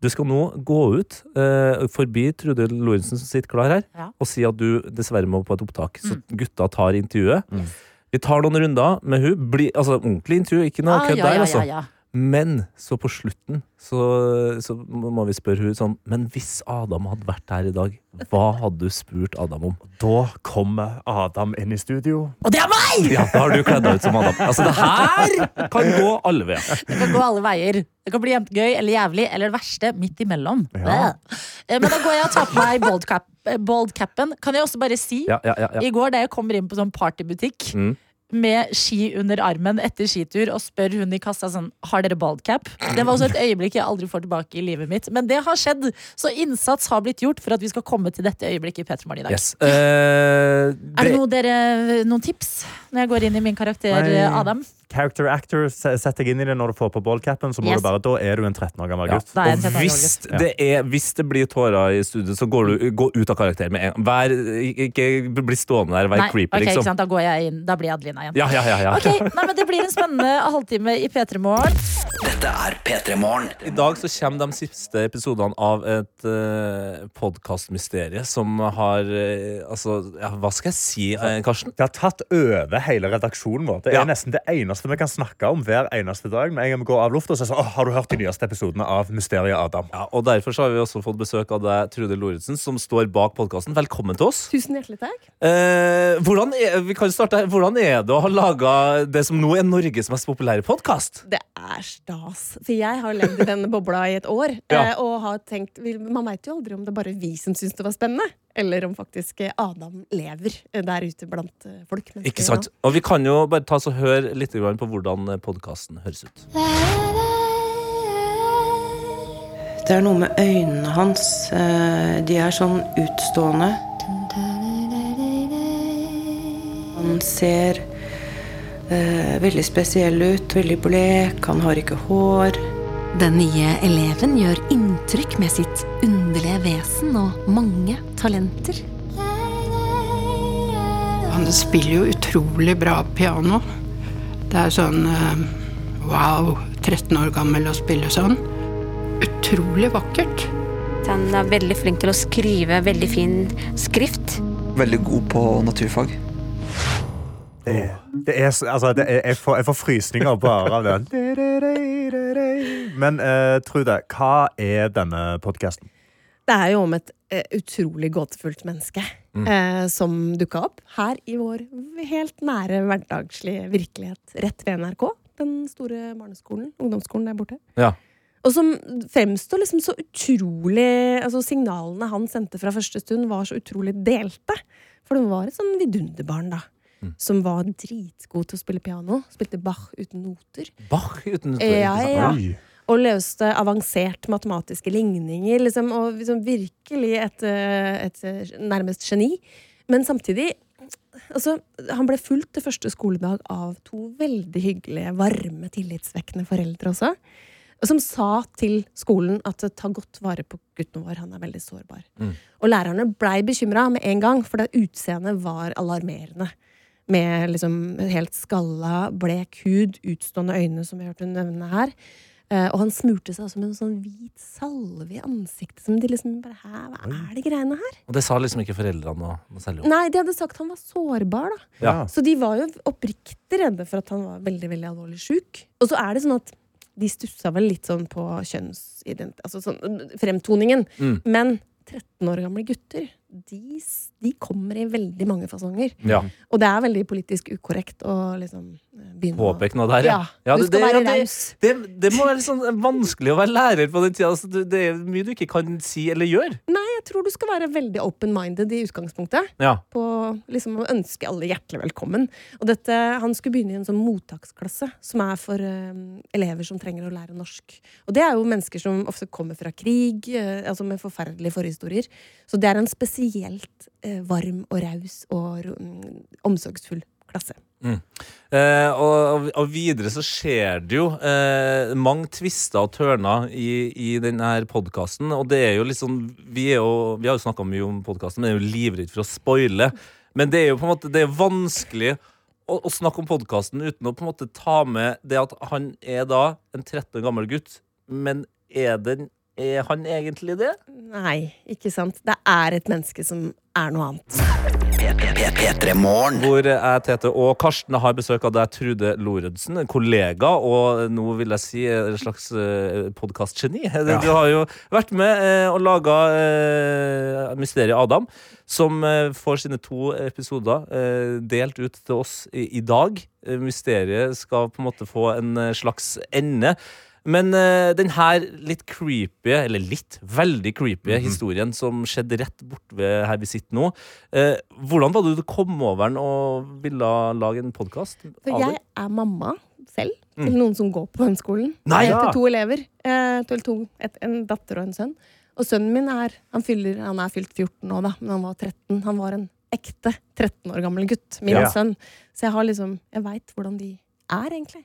Du skal nå gå ut eh, forbi Trude Lorentzen som sitter klar her, Ja. og si at du dessverre må på et opptak. Så gutta tar intervjuet. Mm. Vi tar noen runder med hun. Bli, altså ordentlig intervju, ikke noe Ah, kødd ja, der, ja, altså. Men så på slutten så, så må vi spørre hun sånn Men hvis Adam hadde vært her i dag, hva hadde du spurt Adam om? Da kommer Adam inn i studio. Og det er meg! Ja, da har du kledd deg ut som Adam. Altså, det her kan gå alle veier. Det kan gå alle veier. Det kan bli enten gøy eller jævlig, eller det verste midt imellom. Ja. Eh, Men da går jeg og tar på meg bold eh, boldcapen. Kan jeg også bare si, Ja, ja, ja, ja. i går da jeg kommer inn på sånn partybutikk Mm. Med ski under armen etter skitur og spør hun i kassa sånn Har dere baldcap? Det var også et øyeblikk jeg aldri får tilbake i livet mitt. Men det har skjedd, så innsats har blitt gjort for at vi skal komme til dette øyeblikket i P3 i dag. Yes. Eh, Er det noe dere, noen tips når jeg går inn i min karakter, Nei. Adam? Character actor, setter jeg deg inn i det når du får på ballcapen. Så må Yes. du bare, da er du en 13 år gammel Ja. gutt. Og en 13 år hvis det, er, hvis det blir tårer i studiet, så går du gå ut av karakter med en gang. Vær, ikke bli stående der, vær Nei, creepy, ok, ikke liksom. sant? Da går jeg inn. Da blir jeg Adelina igjen. Ja, ja, ja, ja. Ok, nei, men Det blir en spennende halvtime i P3 Morgen. Dette er P3 Morgen. I dag så kommer de siste episodene av et uh, podkastmysterium som har uh, Altså, ja, hva skal jeg si, eh, Karsten? Det har tatt over hele redaksjonen vår. Det er Ja. nesten det eneste vi kan snakke om hver eneste dag. Med en gang vi går av lufta, så er det sånn, har du hørt de nyeste episodene av Mysteriet Adam? Ja, og Derfor så har vi også fått besøk av deg, Trude Lorentzen, som står bak podkasten. Velkommen til oss. Tusen hjertelig takk. Eh, hvordan, er, vi kan starte her. hvordan er det å ha laga det som nå er Norges mest populære podkast? Det er stas. For jeg har levd i denne bobla i et år. Ja. eh, Og har tenkt Man veit jo aldri om det er bare vi som syns det var spennende. Eller om faktisk eh, Adam lever eh, der ute blant eh, folk. Ikke sant? Og vi kan jo bare ta oss og høre litt på hvordan podkasten høres ut. Det er noe med øynene hans. eh, De er sånn utstående. Han ser eh, veldig spesiell ut, veldig blek, han har ikke hår. Den nye eleven gjør inntrykk med sitt underlige vesen og mange talenter. Han spiller jo utrolig bra piano. Det er sånn eh, wow, 13 år gammel å spille sånn. Utrolig vakkert. Han er veldig flink til å skrive veldig fin skrift. Veldig god på naturfag. Det, det er, altså, det er, jeg, får, jeg får frysninger bare av den. Men eh, Trude, hva er denne podkasten? Det er jo om et utrolig gåtefullt menneske Mm. eh, som dukka opp her i vår helt nære hverdagslige virkelighet rett ved NRK. Den store barneskolen, ungdomsskolen der borte. Ja. Og som fremstår liksom så utrolig Altså Signalene han sendte fra første stund, var så utrolig delte. For det var et sånn vidunderbarn, da. Som var dritgod til å spille piano. Spilte Bach uten noter. Bach uten noter? Ja, ja. Oi. Og løste avansert matematiske ligninger. Liksom, og liksom virkelig et, eh, et eh, nærmest geni. Men samtidig altså, Han ble fulgt til første skoledag av to veldig hyggelige, varme, tillitsvekkende foreldre også. Som sa til skolen at ta godt vare på gutten vår, han er veldig sårbar. Mm. Og lærerne blei bekymra med en gang, for det utseendet var alarmerende. Med liksom helt skalla, blek hud, utstående øyne, som vi hørte hun nevne her. Eh, og han smurte seg også med en sånn hvit salve i ansiktet. Som de liksom bare Hæ, hva er det greiene her? Og det sa liksom ikke foreldrene noe, særlig om. Nei, de hadde sagt han var sårbar, da. Ja. Så de var jo oppriktig redde for at han var veldig veldig alvorlig sjuk. Og så er det sånn at de stussa vel litt sånn på kjønnsident... Altså sånn fremtoningen. Mm. Men 13 år gamle gutter, de, de kommer i veldig mange fasonger. Ja. Og det er veldig politisk ukorrekt å liksom eh, begynne Påpeke noe der, ja. Ja, du det- skal det- være raus. det- Det, det må være sånn vanskelig å være lærer på den tida. Altså, det, er mye du ikke kan si eller gjøre. Nei, jeg tror du skal være veldig open-minded i utgangspunktet. Ja. På liksom å ønske alle hjertelig velkommen. Og dette, han skulle begynne i en sånn mottaksklasse, som er for eh, elever som trenger å lære norsk. Og det er jo mennesker som ofte kommer fra krig, uh, altså med forferdelige forhistorier. Så det er en spesielt uh, varm og raus og um, omsorgsfull klasse. Mm. Eh, og, og videre så skjer det jo eh, mange tvister og tørner i, i denne podkasten. Og det er jo sånn Vi, er jo, vi har jo snakka mye om podkasten, men er jo livredd for å spoile. Men det er jo på en måte Det er vanskelig å, å snakke om podkasten uten å på en måte ta med det at han er da en 13 år gammel gutt, men er den Er han egentlig det? Nei, ikke sant. Det er et menneske som er noe annet. Hvor jeg, Tete og Karsten har besøk av deg, Trude Lorentzen, en kollega, og nå vil jeg si et slags podkastgeni. Ja. Du har jo vært med eh, og laga uh, Mysteriet Adam, som eh, får sine to episoder eh, delt ut til oss i, dag. Eh, Mysteriet skal på en måte få en eh, slags ende. Men uh, den her litt creepy, eller litt, veldig creepy Mhm. historien som skjedde rett bortved her vi sitter nå. uh, hvordan var det du kom over den og ville lage en podkast? For jeg er mamma selv til Mm. noen som går på den skolen. Nei! Eh, Ja. Til to elever. Uh, til to, et, en datter og en sønn. Og sønnen min er han, fyller, han er fylt 14 nå, da, men han var 13. Han var en ekte 13 år gammel gutt. Min Ja. sønn. Så jeg har liksom Jeg veit hvordan de er, egentlig.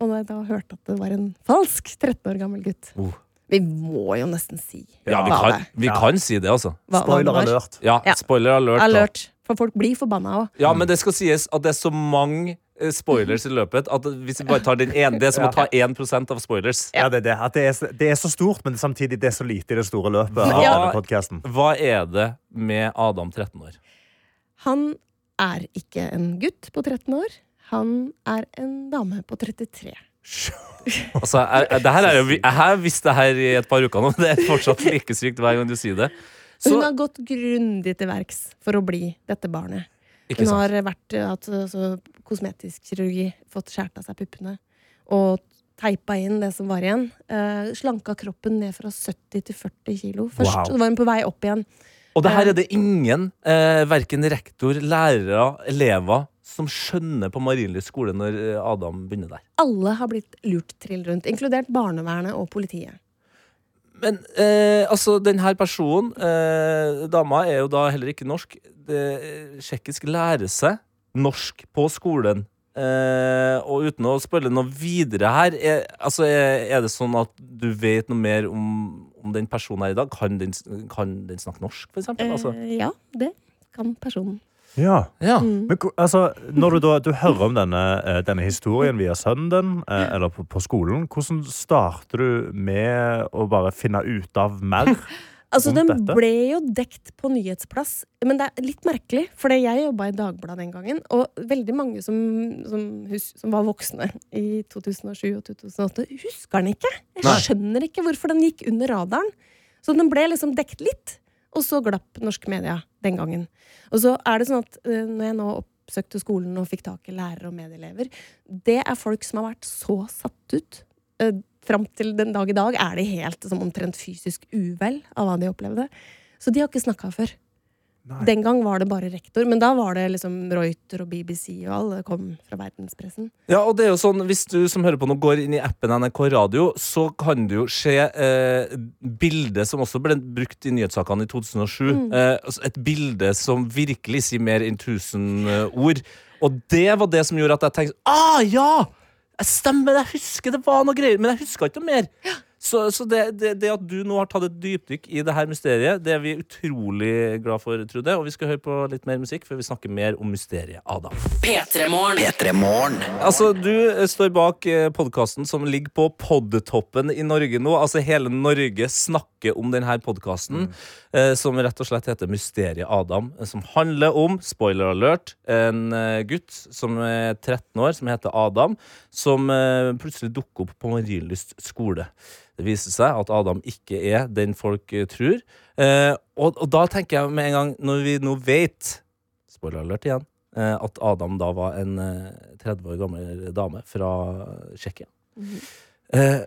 Og når jeg da hørte at det var en falsk 13 år gammel gutt Oh. Vi må jo nesten si Ja, vi hva kan, det er. vi kan si det, altså. Hva- hva alert. Ja, spoiler alert. Alert. For folk blir forbanna òg. Ja, men det skal sies at det er så mange eh, spoilers i løpet at hvis vi bare tar den ene Det er som å ta 1 av spoilers. Ja, det, er det. At det, er, så- det er så stort, men samtidig det er så lite i det store løpet. denne. Hva er det med Adam 13 år? Han er ikke en gutt på 13 år. Han er en dame på 33. Altså, jeg, er, det her er jo, jeg har visst det her i et par uker nå, men det er fortsatt like sykt hver gang du sier det. Så, Hun har gått grundig til verks for å bli dette barnet. Ikke Hun har vært, hatt altså, kosmetisk kirurgi, fått skåret av seg puppene og teipa inn det som var igjen. Uh, slanka kroppen ned fra 70 til 40 kilo først. Wow. var hun på vei opp igjen. og det her er det ingen, eh, verken rektor, lærere, elever, som skjønner på Marienlyst skole når eh, Adam begynner der. Alle har blitt lurt trill rundt, inkludert barnevernet og politiet. Men eh, altså, den her personen, eh, dama, er jo da heller ikke norsk. Det, tsjekkisk lærer seg norsk på skolen. Eh, og uten å spørre noe videre her, er, altså, er, er det sånn at du vet noe mer om, om den personen her i dag? Kan den, kan den snakke norsk, for eksempel? Altså, Eh, ja, det kan personen. Ja. Ja. Mm. Men altså, når du da du hører om denne, eh, denne historien via sønnen din, eh, eller på, på skolen, hvordan starter du med å bare finne ut av mer? Altså, Den dette? ble jo dekt på nyhetsplass, men det er litt merkelig. For jeg jobba i Dagbladet den gangen, og veldig mange som, som, hus, som var voksne i 2007 og 2008, husker den ikke. Jeg Nei. skjønner ikke hvorfor den gikk under radaren. Så den ble liksom dekt litt, og så glapp norsk media den gangen. Og så er det sånn at eh, når jeg nå oppsøkte skolen og fikk tak i lærere og medelever, det er folk som har vært så satt ut. Eh, Fram til den dag i dag er de helt som omtrent fysisk uvel av hva de opplevde. Så de har ikke snakka før. Den gang var det bare rektor, men da var det liksom Reuter og BBC og alle kom fra verdenspressen. Ja, og det er jo sånn, Hvis du som hører på nå går inn i appen NRK Radio, så kan du jo se eh, bildet som også ble brukt i nyhetssakene i 2007. Mm. Eh, altså et bilde som virkelig sier mer enn 1000 eh, ord. Og det var det som gjorde at jeg tenkte Ah, ja! Jeg stemmer, jeg husker det var noe greier, men jeg huska ikke noe mer. Så, så det, det, det at du nå har tatt et dypdykk i det her mysteriet, det er vi utrolig glad for, Trude. Og vi skal høre på litt mer musikk før vi snakker mer om mysteriet Adam. P3morgen. Altså, Du eh, står bak podkasten som ligger på podtoppen i Norge nå. Altså, Hele Norge snakker om denne podkasten, eh, som rett og slett heter Mysteriet Adam. eh, Som handler om, spoiler alert, en eh, gutt som er 13 år, som heter Adam, som plutselig dukker opp på Marienlyst skole. Det viser seg at Adam ikke er den folk tror. Eh, og, og da tenker jeg med en gang, når vi nå vet Spoiler alert igjen. eh, At Adam da var en eh, 30 år gammel dame fra Tsjekkia. Eh,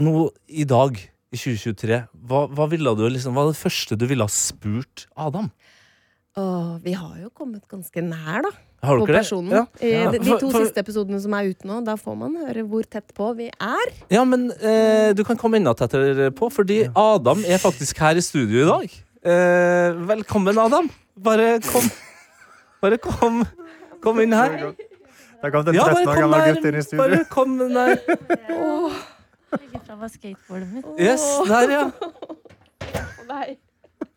Nå i dag, i 2023, hva, hva ville du liksom Hva er det første du ville ha spurt Adam? Åh, vi har jo kommet ganske nær, da. Har på personen. Ja. Ja. De, de to for- siste episodene som er ute nå, da får man høre hvor tett på vi er. Ja, men eh, du kan komme enda tettere på, fordi Adam er faktisk her i studio i dag. Eh, velkommen, Adam. Bare kom. Bare kom. Kom inn her. Der kom den en Ja, 13 bare år gamle gutten inn i studio. Bare kom der. Legger fra meg skateboardet mitt. Yes, der, ja. Nei.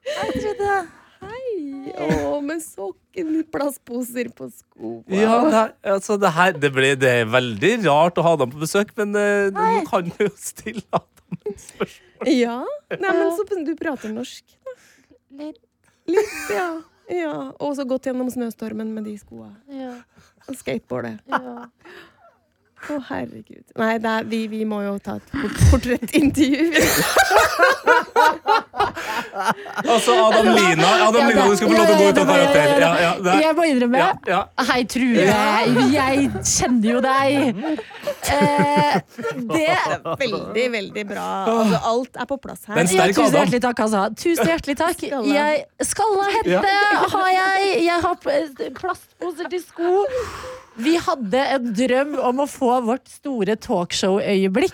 Hei, Trude. hei! Å, med sokken i plastposer på skoa. Ja, det, altså, det, her, det, ble, det er veldig rart å ha dem på besøk, men eh, nå kan jo stille dem et spørsmål. Ja. Nei, men så du prater norsk. Litt. Litt, ja. ja. Og så gått gjennom snøstormen med de skoa. Ja. Og skateboardet. Ja. Å, herregud. Nei, det er, vi, vi må jo ta et portrettintervju. Altså, Adam Lina, Adam Lina, du skal få lov til å gå ut av karakter. Ja, ja, er- Jeg må innrømme. Ja, ja. Hei, True. Jeg kjenner jo deg. Eh, det Veldig, veldig bra. Altså, alt er på plass her. Ja, sterk tusen hjertelig takk, altså. Tusen hjertelig takk. Jeg, skalla hette Ja. har jeg. Jeg har plastposer til sko. Vi hadde en drøm om å få vårt store talkshow-øyeblikk.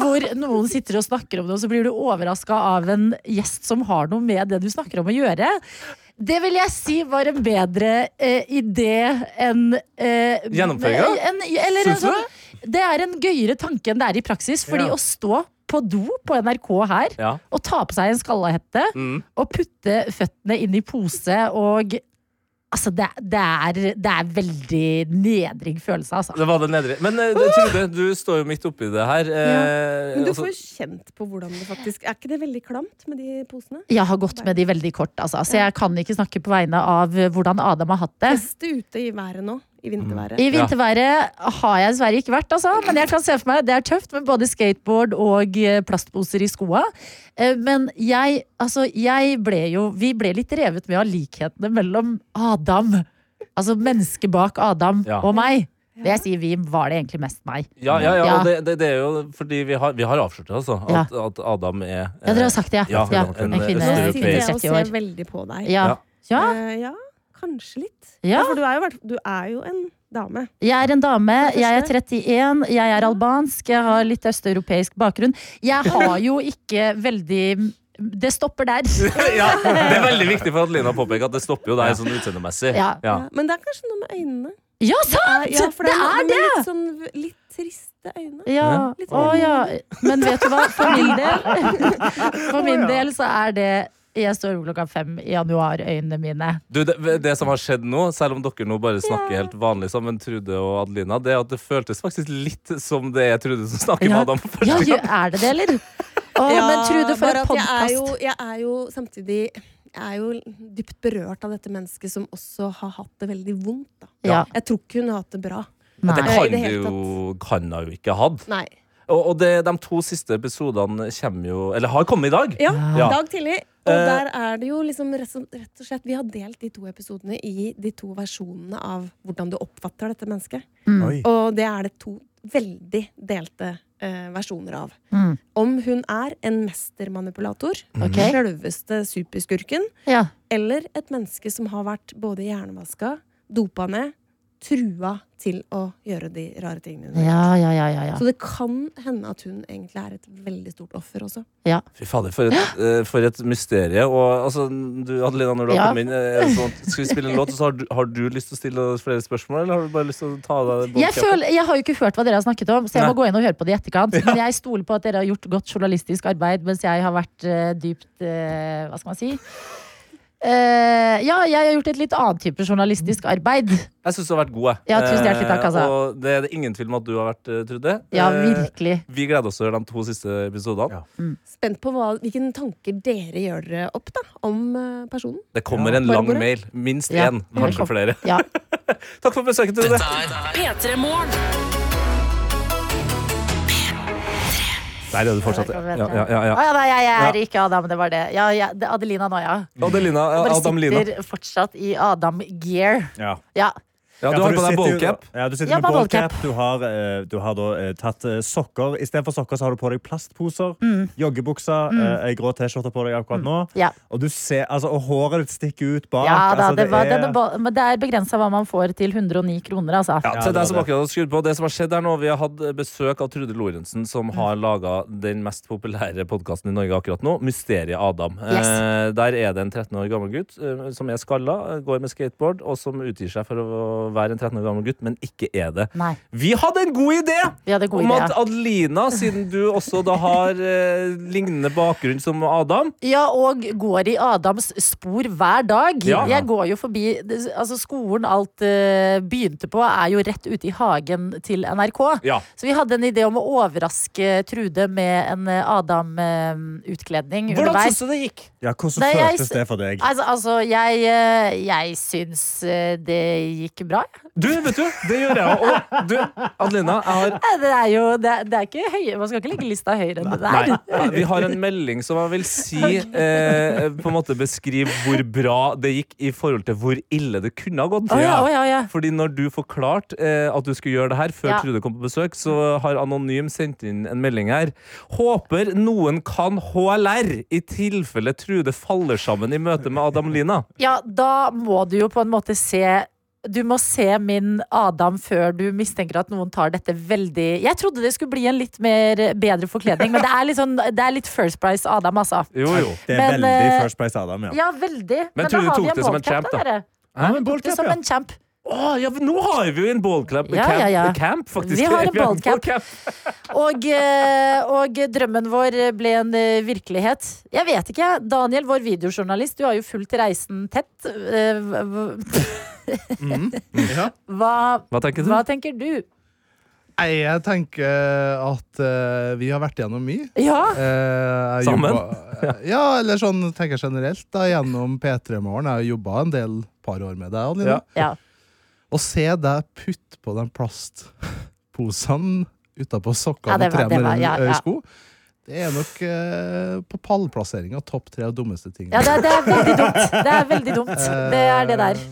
Hvor noen sitter og snakker om det, og så blir du overraska av en gjest som har noe med det du snakker om å gjøre. Det vil jeg si var en bedre eh, idé enn eh, Gjennomføringa? en- Eller en sånn, det er en gøyere tanke enn det er i praksis. Fordi Ja. å stå på do på NRK her Ja. og ta på seg en skallahette Mm. og putte føttene inn i pose og Altså, det, det, er, det er veldig nedring følelse, altså. Det var det nedrig. Men uh, Trude, du står jo midt oppi det her. eh, Men du altså- får jo kjent på hvordan det faktisk Er ikke det veldig klamt med de posene? Jeg har gått med de veldig kort, altså. Så jeg kan ikke snakke på vegne av hvordan Adam har hatt det. Teste ute i været nå. I vinterværet. I vinterværet har jeg dessverre ikke vært, altså. Men jeg kan se for meg det er tøft med både skateboard og eh, plastposer i skoa. Eh, Men jeg, altså, jeg ble jo Vi ble litt revet med av likhetene mellom Adam, altså mennesket bak Adam, Ja. og meg. Det jeg sier vi, var det egentlig mest meg. Ja, ja, ja, Ja. og det, det, det er jo fordi vi har, vi har avslørt det, altså. At, at Adam er Ja, dere har sagt det, ja. Ja, en, en kvinne. Sitter jeg og ser veldig på deg. Ja. Ja. Ja kanskje litt. Ja. for du er, jo, du er jo en dame. Jeg er en dame, jeg er 31, jeg er albansk, jeg har litt østeuropeisk bakgrunn. Jeg har jo ikke veldig Det stopper der. ja, det er veldig viktig for at Lina påpeker at det stopper jo deg sånn utseendemessig. Ja. Ja. Men det er kanskje noe med øynene. Ja, sant! Ja, for det noe er med det! Litt, sånn, litt triste øyne. Ja. Litt Å sånn- ja. Men vet du hva? For min del, for min del så er det jeg står opp klokka fem i januar, øynene mine. Du, det, det som har skjedd nå, selv om dere nå bare snakker helt vanlig sammen, Trude og Adelina, det er at det føltes faktisk litt som det er Trude som snakker med. Adam. for første Ja, gang. er det det, eller? Å, Ja, men Trude, for bare en at jeg er, jo, podkast. jeg er jo samtidig jeg er jo dypt berørt av dette mennesket som også har hatt det veldig vondt. Da. Ja. Jeg tror ikke hun har hatt det bra. Men det Nei. kan I det hele jo kan hun jo ikke ha hatt. Nei. Og, og det, de to siste episodene kommer jo Eller har kommet i dag. Ja, Ja. dag tidlig. Og Eh. der er det jo liksom rett og slett Vi har delt de to episodene i de to versjonene av hvordan du oppfatter dette mennesket. Mm. Og det er det to veldig delte eh, versjoner av. Mm. Om hun er en mestermanipulator, okay. selveste superskurken, Ja. eller et menneske som har vært både hjernevaska, dopa ned, trua til å gjøre de rare tingene Ja, ja, ja, ja, ja. Så det kan hende at hun egentlig er et veldig stort offer også. ja. Fy fader, for et, eh, for et mysterie. Og altså, du, Adelina, når du Ja. har kommet inn, sånn, skal vi spille en låt, så har du, har du lyst til å stille flere spørsmål, eller har du bare lyst til å ta av deg Jeg, føler, jeg har jo ikke hørt hva dere har snakket om, så jeg Nei. må gå inn og høre på det i etterkant. Men jeg stoler på at dere har gjort godt journalistisk arbeid, mens jeg har vært uh, dypt uh, Hva skal man si? Eh, ja, jeg har gjort et litt annet type journalistisk arbeid. Jeg syns du har vært god. jeg. Ja, tusen hjertelig takk, altså. Eh, Og det er det ingen tvil om at du har vært, eh, Trude. Ja, virkelig virkelig. Vi gleder oss til de to siste episodene. Spent på hva, hvilke tanker dere gjør dere opp da, om personen. Det kommer Ja. en lang Bordet? mail. Minst Ja. én, kanskje flere. Ja. Takk for besøket, Trude. P3 Morgen. Der er du fortsatt. Ja, Ja, ja, ja, Ah, ja, nei, jeg, er Ja. ikke Adam, det var det. Ja, ja, det Adelina nå, ja. Adelina, bare Adam-Lina. sitter fortsatt i Adam-gear. Ja. Ja. Du har på deg ballcap. Ja, du sitter Ja, med ballcap. Du har, eh, du har da eh, tatt eh, sokker. Istedenfor sokker så har du på deg plastposer. Mm. Joggebuksa, Mm. ei grå T-skjorte på deg akkurat nå. Ja. Og, du ser, altså, og håret ditt stikker ut bak. Ja da, altså, det, var, er- det er begrensa hva man får til 109 kroner, altså. Ja, til deg som akkurat har skrudd på Det som har skjedd her nå Vi har hatt besøk av Trude Lorentzen Som har laget den mest populære podcasten i Norge akkurat nå Mysteriet Adam Yes. eh, Der er det en 13 år gammel gutt eh, Som er skallet, eh, går med skateboard Og som utgir seg for å være en 13 år gammel gutt, men ikke er det. Nei. Vi hadde en god idé en god om idé, at. Adelina, siden du også da har eh, lignende bakgrunn som Adam Ja, og går i Adams spor hver dag. Ja. Jeg går jo forbi Altså, skolen alt eh, begynte på, er jo rett ute i hagen til NRK. Ja. Så vi hadde en idé om å overraske Trude med en eh, Adam-utkledning Hvordan underveis. syns du det gikk? Ja, Hvordan Nei, føltes jeg, det for deg? Altså, altså jeg, eh, jeg syns eh, det gikk bra. Jeg. Du, vet du, det gjør jeg òg. Og du, Adelina, jeg har Det er jo det er, det er ikke høy, Man skal ikke legge lista høyere enn det der. Nei, vi har en melding som jeg vil si eh, På en måte beskriver hvor bra det gikk i forhold til hvor ille det kunne ha gått. Oh, ja, oh, ja, ja. Fordi når du forklarte eh, at du skulle gjøre det her før Ja. Trude kom på besøk, så har Anonym sendt inn en melding her. Håper noen kan HLR i tilfelle Trude faller sammen i møte med Adam Lina. Ja, da må du jo på en måte se du må se min Adam før du mistenker at noen tar dette veldig Jeg trodde det skulle bli en litt mer bedre forkledning, men det er litt, sånn, det er litt First Price Adam, altså. Jo, jo. Det er Men, veldig eh, First Price Adam, ja. Ja, veldig. Men da har vi en det ballcap, da. dere. Hæ? Vi tok ja. som en champ. Oh, ja, nå har vi jo en ballcamp Ja, ja, ja. camp, faktisk. Vi har en ballcamp. Og, eh, og drømmen vår ble en eh, virkelighet. Jeg vet ikke. Daniel, vår videojournalist, du har jo fulgt reisen tett. Eh, hva- Ja. Hva, Hva tenker du? hva tenker du? Nei, jeg tenker at uh, vi har vært gjennom mye. Ja. Uh, Sammen? jobba- ja, eller sånn tenker jeg generelt, da, gjennom P3 Morgen. Jeg har jobba en del par år med deg, Adeline. Ja. Å se deg putte på den plastposene utapå sokkene Ja, og var- med ja, ja. sko. det er nok eh, på pallplasseringa topp tre av dummeste ting. Ja, det, det er veldig dumt. Det er veldig dumt. Det er det der.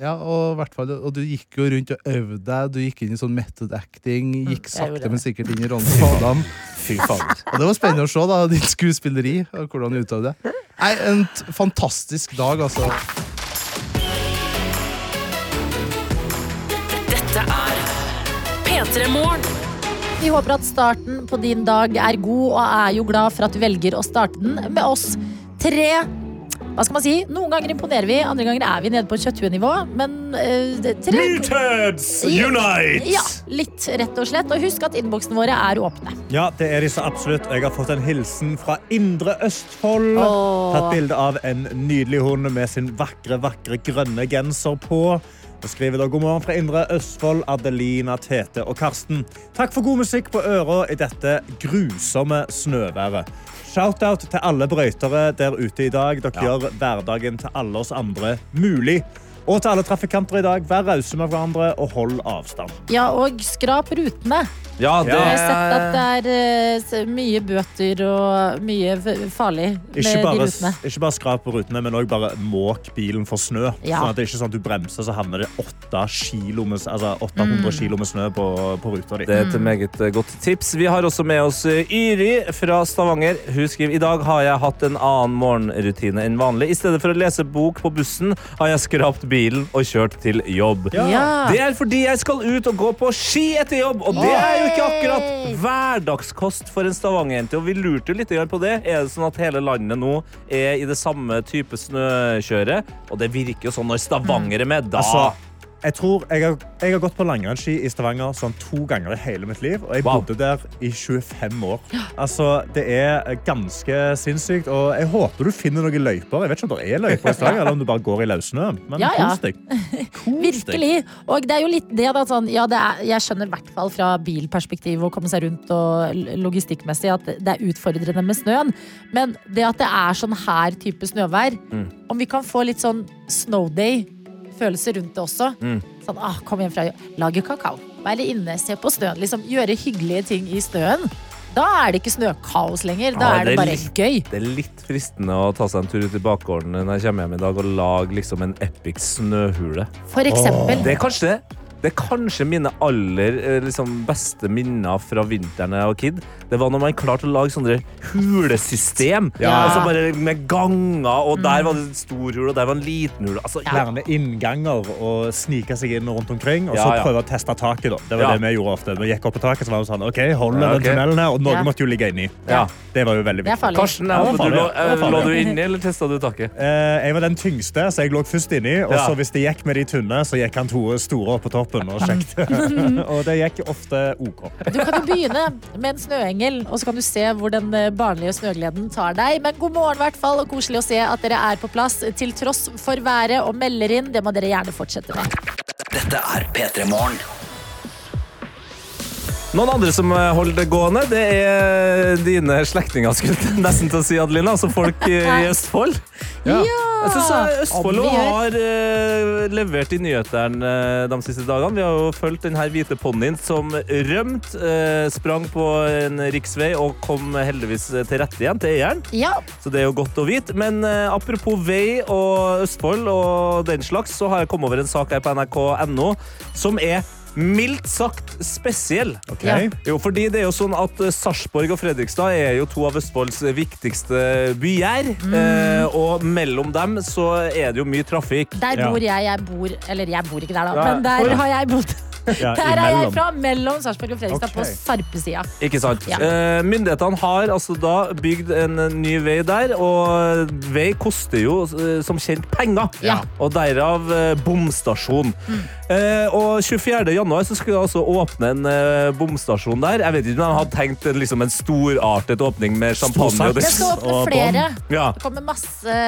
Ja, og, hvert fall, og du gikk jo rundt og øvde deg. Du gikk inn i sånn method acting. Gikk Mm, gjorde sakte, men sikkert inn i rollen som Adam. Fy faen. Og det var spennende å se da, ditt skuespilleri og hvordan du utøvde det. Nei, En fantastisk dag, altså. Dette er P3 Morgen. Vi håper at starten på din dag er god, og er jo glad for at du velger å starte den med oss tre. Hva skal man si? Noen ganger imponerer vi, andre ganger er vi nede på kjøtthuenivå. Men uh, tre Meatheads unite! Ja, litt, rett og slett. Og husk at innboksene våre er åpne. Ja, det er de så absolutt. Jeg har fått en hilsen fra Indre Østfold. Åh. Tatt bilde av en nydelig hund med sin vakre, vakre grønne genser på. Og skriver da god morgen fra Indre Østfold, Adelina, Tete og Karsten. Takk for god musikk på øra i dette grusomme snøværet. Shout-out til alle brøytere der ute i dag. Dere gjør hverdagen til alle oss andre mulig. Og til alle trafikanter i dag, vær rause med hverandre og hold avstand. Ja, og skrap rutene. Ja, det Jeg har sett at det er eh, mye bøter og mye farlig med Ikke de bare, rutene. ikke bare skrap på rutene, men også bare måk bilen for snø. Ja. Sånn at det er ikke sånn at du bremser, så havner det 8 kilo med, altså 800 Mm. kilo med snø på, på ruta di. Det er et meget eh, godt tips. Vi har også med oss eh, Yri fra Stavanger. Hun skriver i dag har jeg hatt en annen morgenrutine enn vanlig. I stedet for å lese bok på bussen, har jeg skrapt bilen og kjørt til jobb. Ja. Det er fordi jeg skal ut og gå på ski etter jobb, og det er jo ikke akkurat hverdagskost for en Stavanger-jente. Og vi lurte jo litt på det. Er det sånn at hele landet nå er i det samme type snøkjøret? Og det virker jo sånn når Stavanger er med. Da Altså, jeg tror jeg har, jeg har gått på langrennsski i Stavanger sånn to ganger i hele mitt liv. Og jeg Wow. bodde der i 25 år. Altså, det er ganske sinnssykt. Og jeg håper du finner noen løyper. Jeg vet ikke om det er løyper i Stavanger, eller om du bare går i løssnø. Men Ja, ja. kos deg. Virkelig. Og det er jo litt det, da. Sånn, ja, det er, jeg skjønner i hvert fall fra bilperspektiv å komme seg rundt og logistikkmessig at det er utfordrende med snøen. Men det at det er sånn her type snøvær, Mm. om vi kan få litt sånn snowday-følelse rundt det også. Mm. Sånn, ah, kom hjem fra jobb, lage kakao, være inne, se på snøen. Liksom, gjøre hyggelige ting i snøen. Da er det ikke snøkaos lenger. Da Ja, er det bare litt, gøy. Det er litt fristende å ta seg en tur ut i bakgården når jeg kommer hjem i dag og lage liksom en epic snøhule. For eksempel. Det er kanskje Det er kanskje mine aller eh, liksom, beste minner fra vinteren jeg var kid. Det var når man klarte å lage sånne hulesystem. Ja. Altså bare med ganger, og der var det en stor hul, og der var en liten hul. Altså, Flere innganger og snike seg inn rundt omkring. Og så ja. prøve å teste taket. da. Det var Ja. det vi gjorde ofte. Vi gikk opp på taket, så var det sånn, ok, hold Ja, den tunnelen her, og noen Ja. måtte jo ligge inni. Ja. Det var jo veldig viktig. Karsten, Ja, du, lå, ja. Det lå du inni, eller testa du taket? Eh, jeg var den tyngste, så jeg lå først inni. Og Ja. så hvis det gikk med de tynne, så gikk han to store opp på toppen. Og sjekket. og det gikk ofte OK. Du kan jo begynne med en snøengel, og så kan du se hvor den eh, barnlige snøgleden tar deg. Men god morgen, i hvert fall, og koselig å se at dere er på plass til tross for været og melder inn. Det må dere gjerne fortsette med. Dette er P3 Morgen. Noen andre som eh, holder det gående, det er dine slektninger, skulle jeg nesten til å si, Adelina. Altså folk eh, i Østfold. Ja. Jeg synes eh, Østfold har levert i nyhetene de siste dagene. Vi har jo fulgt denne hvite ponnien som rømte, sprang på en riksvei og kom heldigvis til rette igjen til eieren. Ja, Så det er jo godt å vite. Men apropos vei og Østfold og den slags, så har jeg kommet over en sak her på nrk.no som er mildt sagt spesiell. Okay. Ja. Jo, fordi det er jo sånn at eh, Sarpsborg og Fredrikstad er jo to av Østfolds viktigste byer. Eh, og mellom dem så er det jo mye trafikk. der bor jeg. Jeg bor Eller jeg bor ikke der, da, men der har jeg bodd. Ja, Der er jeg fra, mellom Sarpsborg og Fredrikstad, okay. på Sarpesida. Ikke sant? Ja. Eh, myndighetene har altså da bygd en eh, ny vei der, og vei koster jo eh, som kjent penger. Ja. Og derav eh, bomstasjon. Eh, og 24. januar så skulle det altså åpne en eh, bomstasjon der. Jeg vet ikke om de hadde tenkt en, liksom, en storartet åpning med champagne. og Det skal åpne Og flere. Ja. Det kommer masse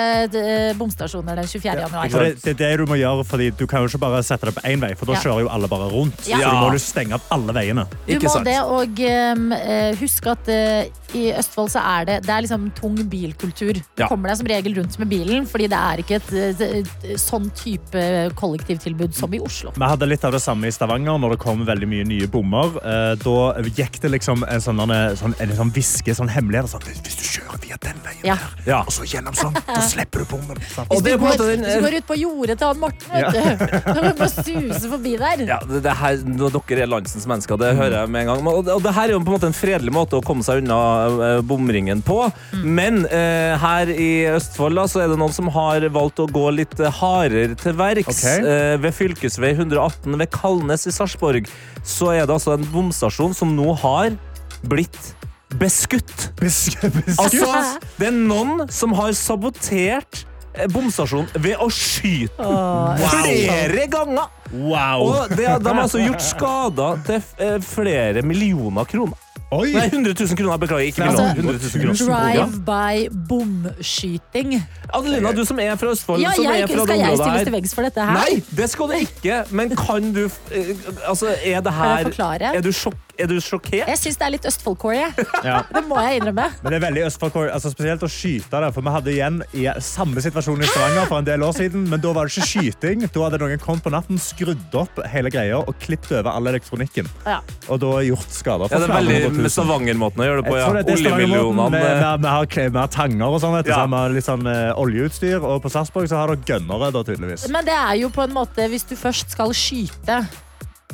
bomstasjoner den 24. januar. Det, det er det du må gjøre, fordi du kan jo ikke bare sette det på én vei, for da Ja. kjører jo alle bare rundt. Ja. Så du må stenge opp alle veiene. Du Ikke må sant? det, og um, eh, husk at eh, i Østfold så er det, det er liksom tung bilkultur. Du Ja. kommer deg som regel rundt med bilen, fordi det er ikke et, et, et sånn type kollektivtilbud som i Oslo. Vi hadde litt av det samme i Stavanger når det kom veldig mye nye bommer. Eh, Da gikk det liksom en sånn, en sånn, en sånn hviske, sånn hemmelighet. Sånn, hvis du kjører via den veien Ja. der, Ja. og så gjennom sånn, da slipper du bommen. Sånn. Hvis du, går, den- hvis du går ut på jordet til han Morten, vet du, da kan du bare suse forbi der. Ja, det, det her, dere er landsens mennesker, det hører jeg med en gang. Og, og det her er jo på en måte en fredelig måte å komme seg unna bomringen på. Men eh, her i Østfold da, så er det noen som har valgt å gå litt eh, hardere til verks. Okay. Eh, ved fylkesvei 118 ved Kalnes i Sarpsborg så er det altså en bomstasjon som nå har blitt beskutt. Besk- beskutt? Altså, det er noen som har sabotert eh, bomstasjonen ved å skyte den flere ganger. Wow! Og det, de har altså gjort skader til eh, flere millioner kroner. Oi! Nei, 100 000 kroner. Beklager, ikke Altså, millioner. 100 000 kroner. Drive-by bomskyting. Adelina, du som er fra Østfold, Ja, som jeg, er fra skal jeg stilles til veggs for dette her? Nei, det skal du ikke. Men kan du eh, Altså, er det Kan her jeg forklare? Er du, sjokk, er du sjokkert? Jeg syns det er litt Østfold-core. Ja. Det må jeg innrømme. Men det er veldig Østfold, altså spesielt å skyte det, for vi hadde igjen i samme situasjon i Stavanger for en del år siden, men da var det ikke skyting. Da hadde noen kommet på natten, skrudd opp hele greia og klippet over all elektronikken. Ja. Og da gjort skader Ja, for det er veldig med. Stavanger-måten å gjøre det på. Ja. det Oljemillionene. Vi, har, vi har tanger og sånn, Ja. så har litt sånn eh, oljeutstyr. Og på Sarpsborg har dere gønnere, da, tydeligvis. Men det er jo på en måte, hvis du først skal skyte,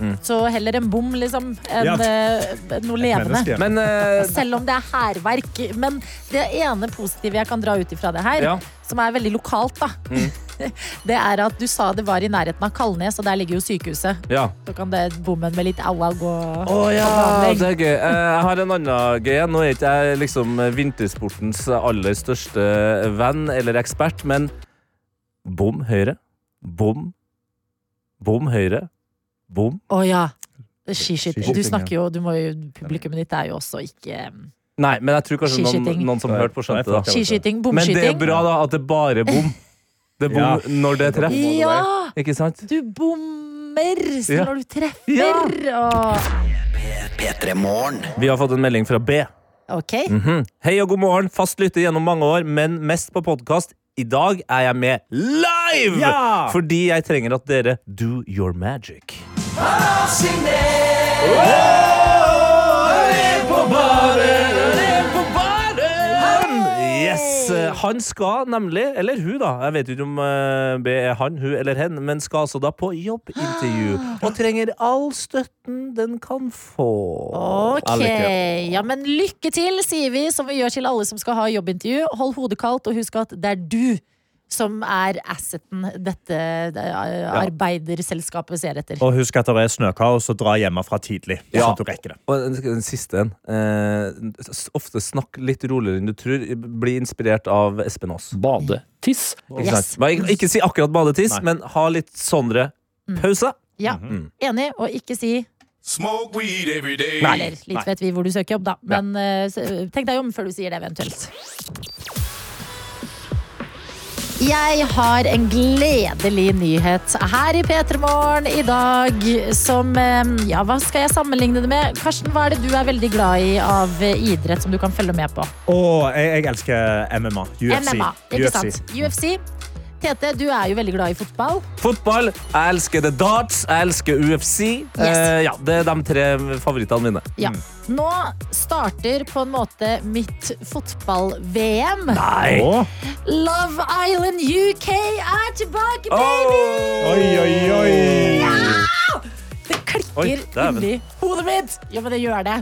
Mm. så heller en bom, liksom, enn Ja. eh, noe levende. menneske. Men uh... Selv om det er hærverk. Men det ene positive jeg kan dra ut ifra det her, Ja. som er veldig lokalt, da, Mm. det er at du sa det var i nærheten av Kalnes, og der ligger jo sykehuset. ja. Så kan det bommen med litt au-au gå Å ja, det er gøy. Eh, Jeg har en annen gøy. Nå er ikke jeg liksom vintersportens aller største venn eller ekspert, men bom høyre, bom, bom høyre, bom. Å ja. Skiskyting. Du snakker jo, du må jo, Publikummet ditt er jo også ikke Nei, men jeg tror kanskje noen, Skiskyting. noen som hørte på skjønte det. da. Skiskyting, Men det er bomskyting. bra da at det bare er bom. Det er bom Ja. når det treffer. Ja! Ikke sant? Du bommer så Ja. når du treffer. Åh. P3 Morgen. Vi har fått en melding fra B. Ok. Mhm. Hei og god morgen. Fast lytter gjennom mange år, men mest på podkast. I dag er jeg med live! Ja! Fordi jeg trenger at dere do your magic. Yes! eh, han skal nemlig, eller hun da, jeg vet ikke om det er han, hun eller hen, men skal altså da på jobbintervju. Og trenger all støtten den kan få. Ok, ja, men lykke til, sier vi, som vi gjør til alle som skal ha jobbintervju. Hold hodet kaldt, og husk at det er du som er asseten dette eh, arbeiderselskapet ser etter. Og husk at det er snøkaos, og dra hjemmefra tidlig. Ja. Sånn at du rekker det. Og den, den siste en. Eh, ofte snakk litt roligere enn du tror. Bli inspirert av Espen Aas. Badetiss. Ikke, Yes. ikke, ikke si akkurat badetiss, Nei. men ha litt Sondre pause. Ja, mm. enig, og ikke si Smoke weed every day. Eller litt vet vi hvor du søker jobb, da. Men ja. s- tenk deg om før du sier det, eventuelt. Jeg har en gledelig nyhet her i P3 Morgen i dag som Ja, hva skal jeg sammenligne det med? Karsten, hva er det du er veldig glad i av idrett som du kan følge med på? Og jeg, jeg elsker MMA. UFC. MMA, ikke UFC. sant? UFC. Tete, du er jo veldig glad i fotball. Fotball. Jeg elsker the darts. Jeg elsker UFC. Eh, ja, det er de tre favorittene mine. Ja. Nå starter på en måte mitt fotball-VM. Nei! Love Island UK er tilbake, baby! Oi, oi, oi! Ja! Det klikker Oi, inni hodet mitt! Ja, men det gjør det.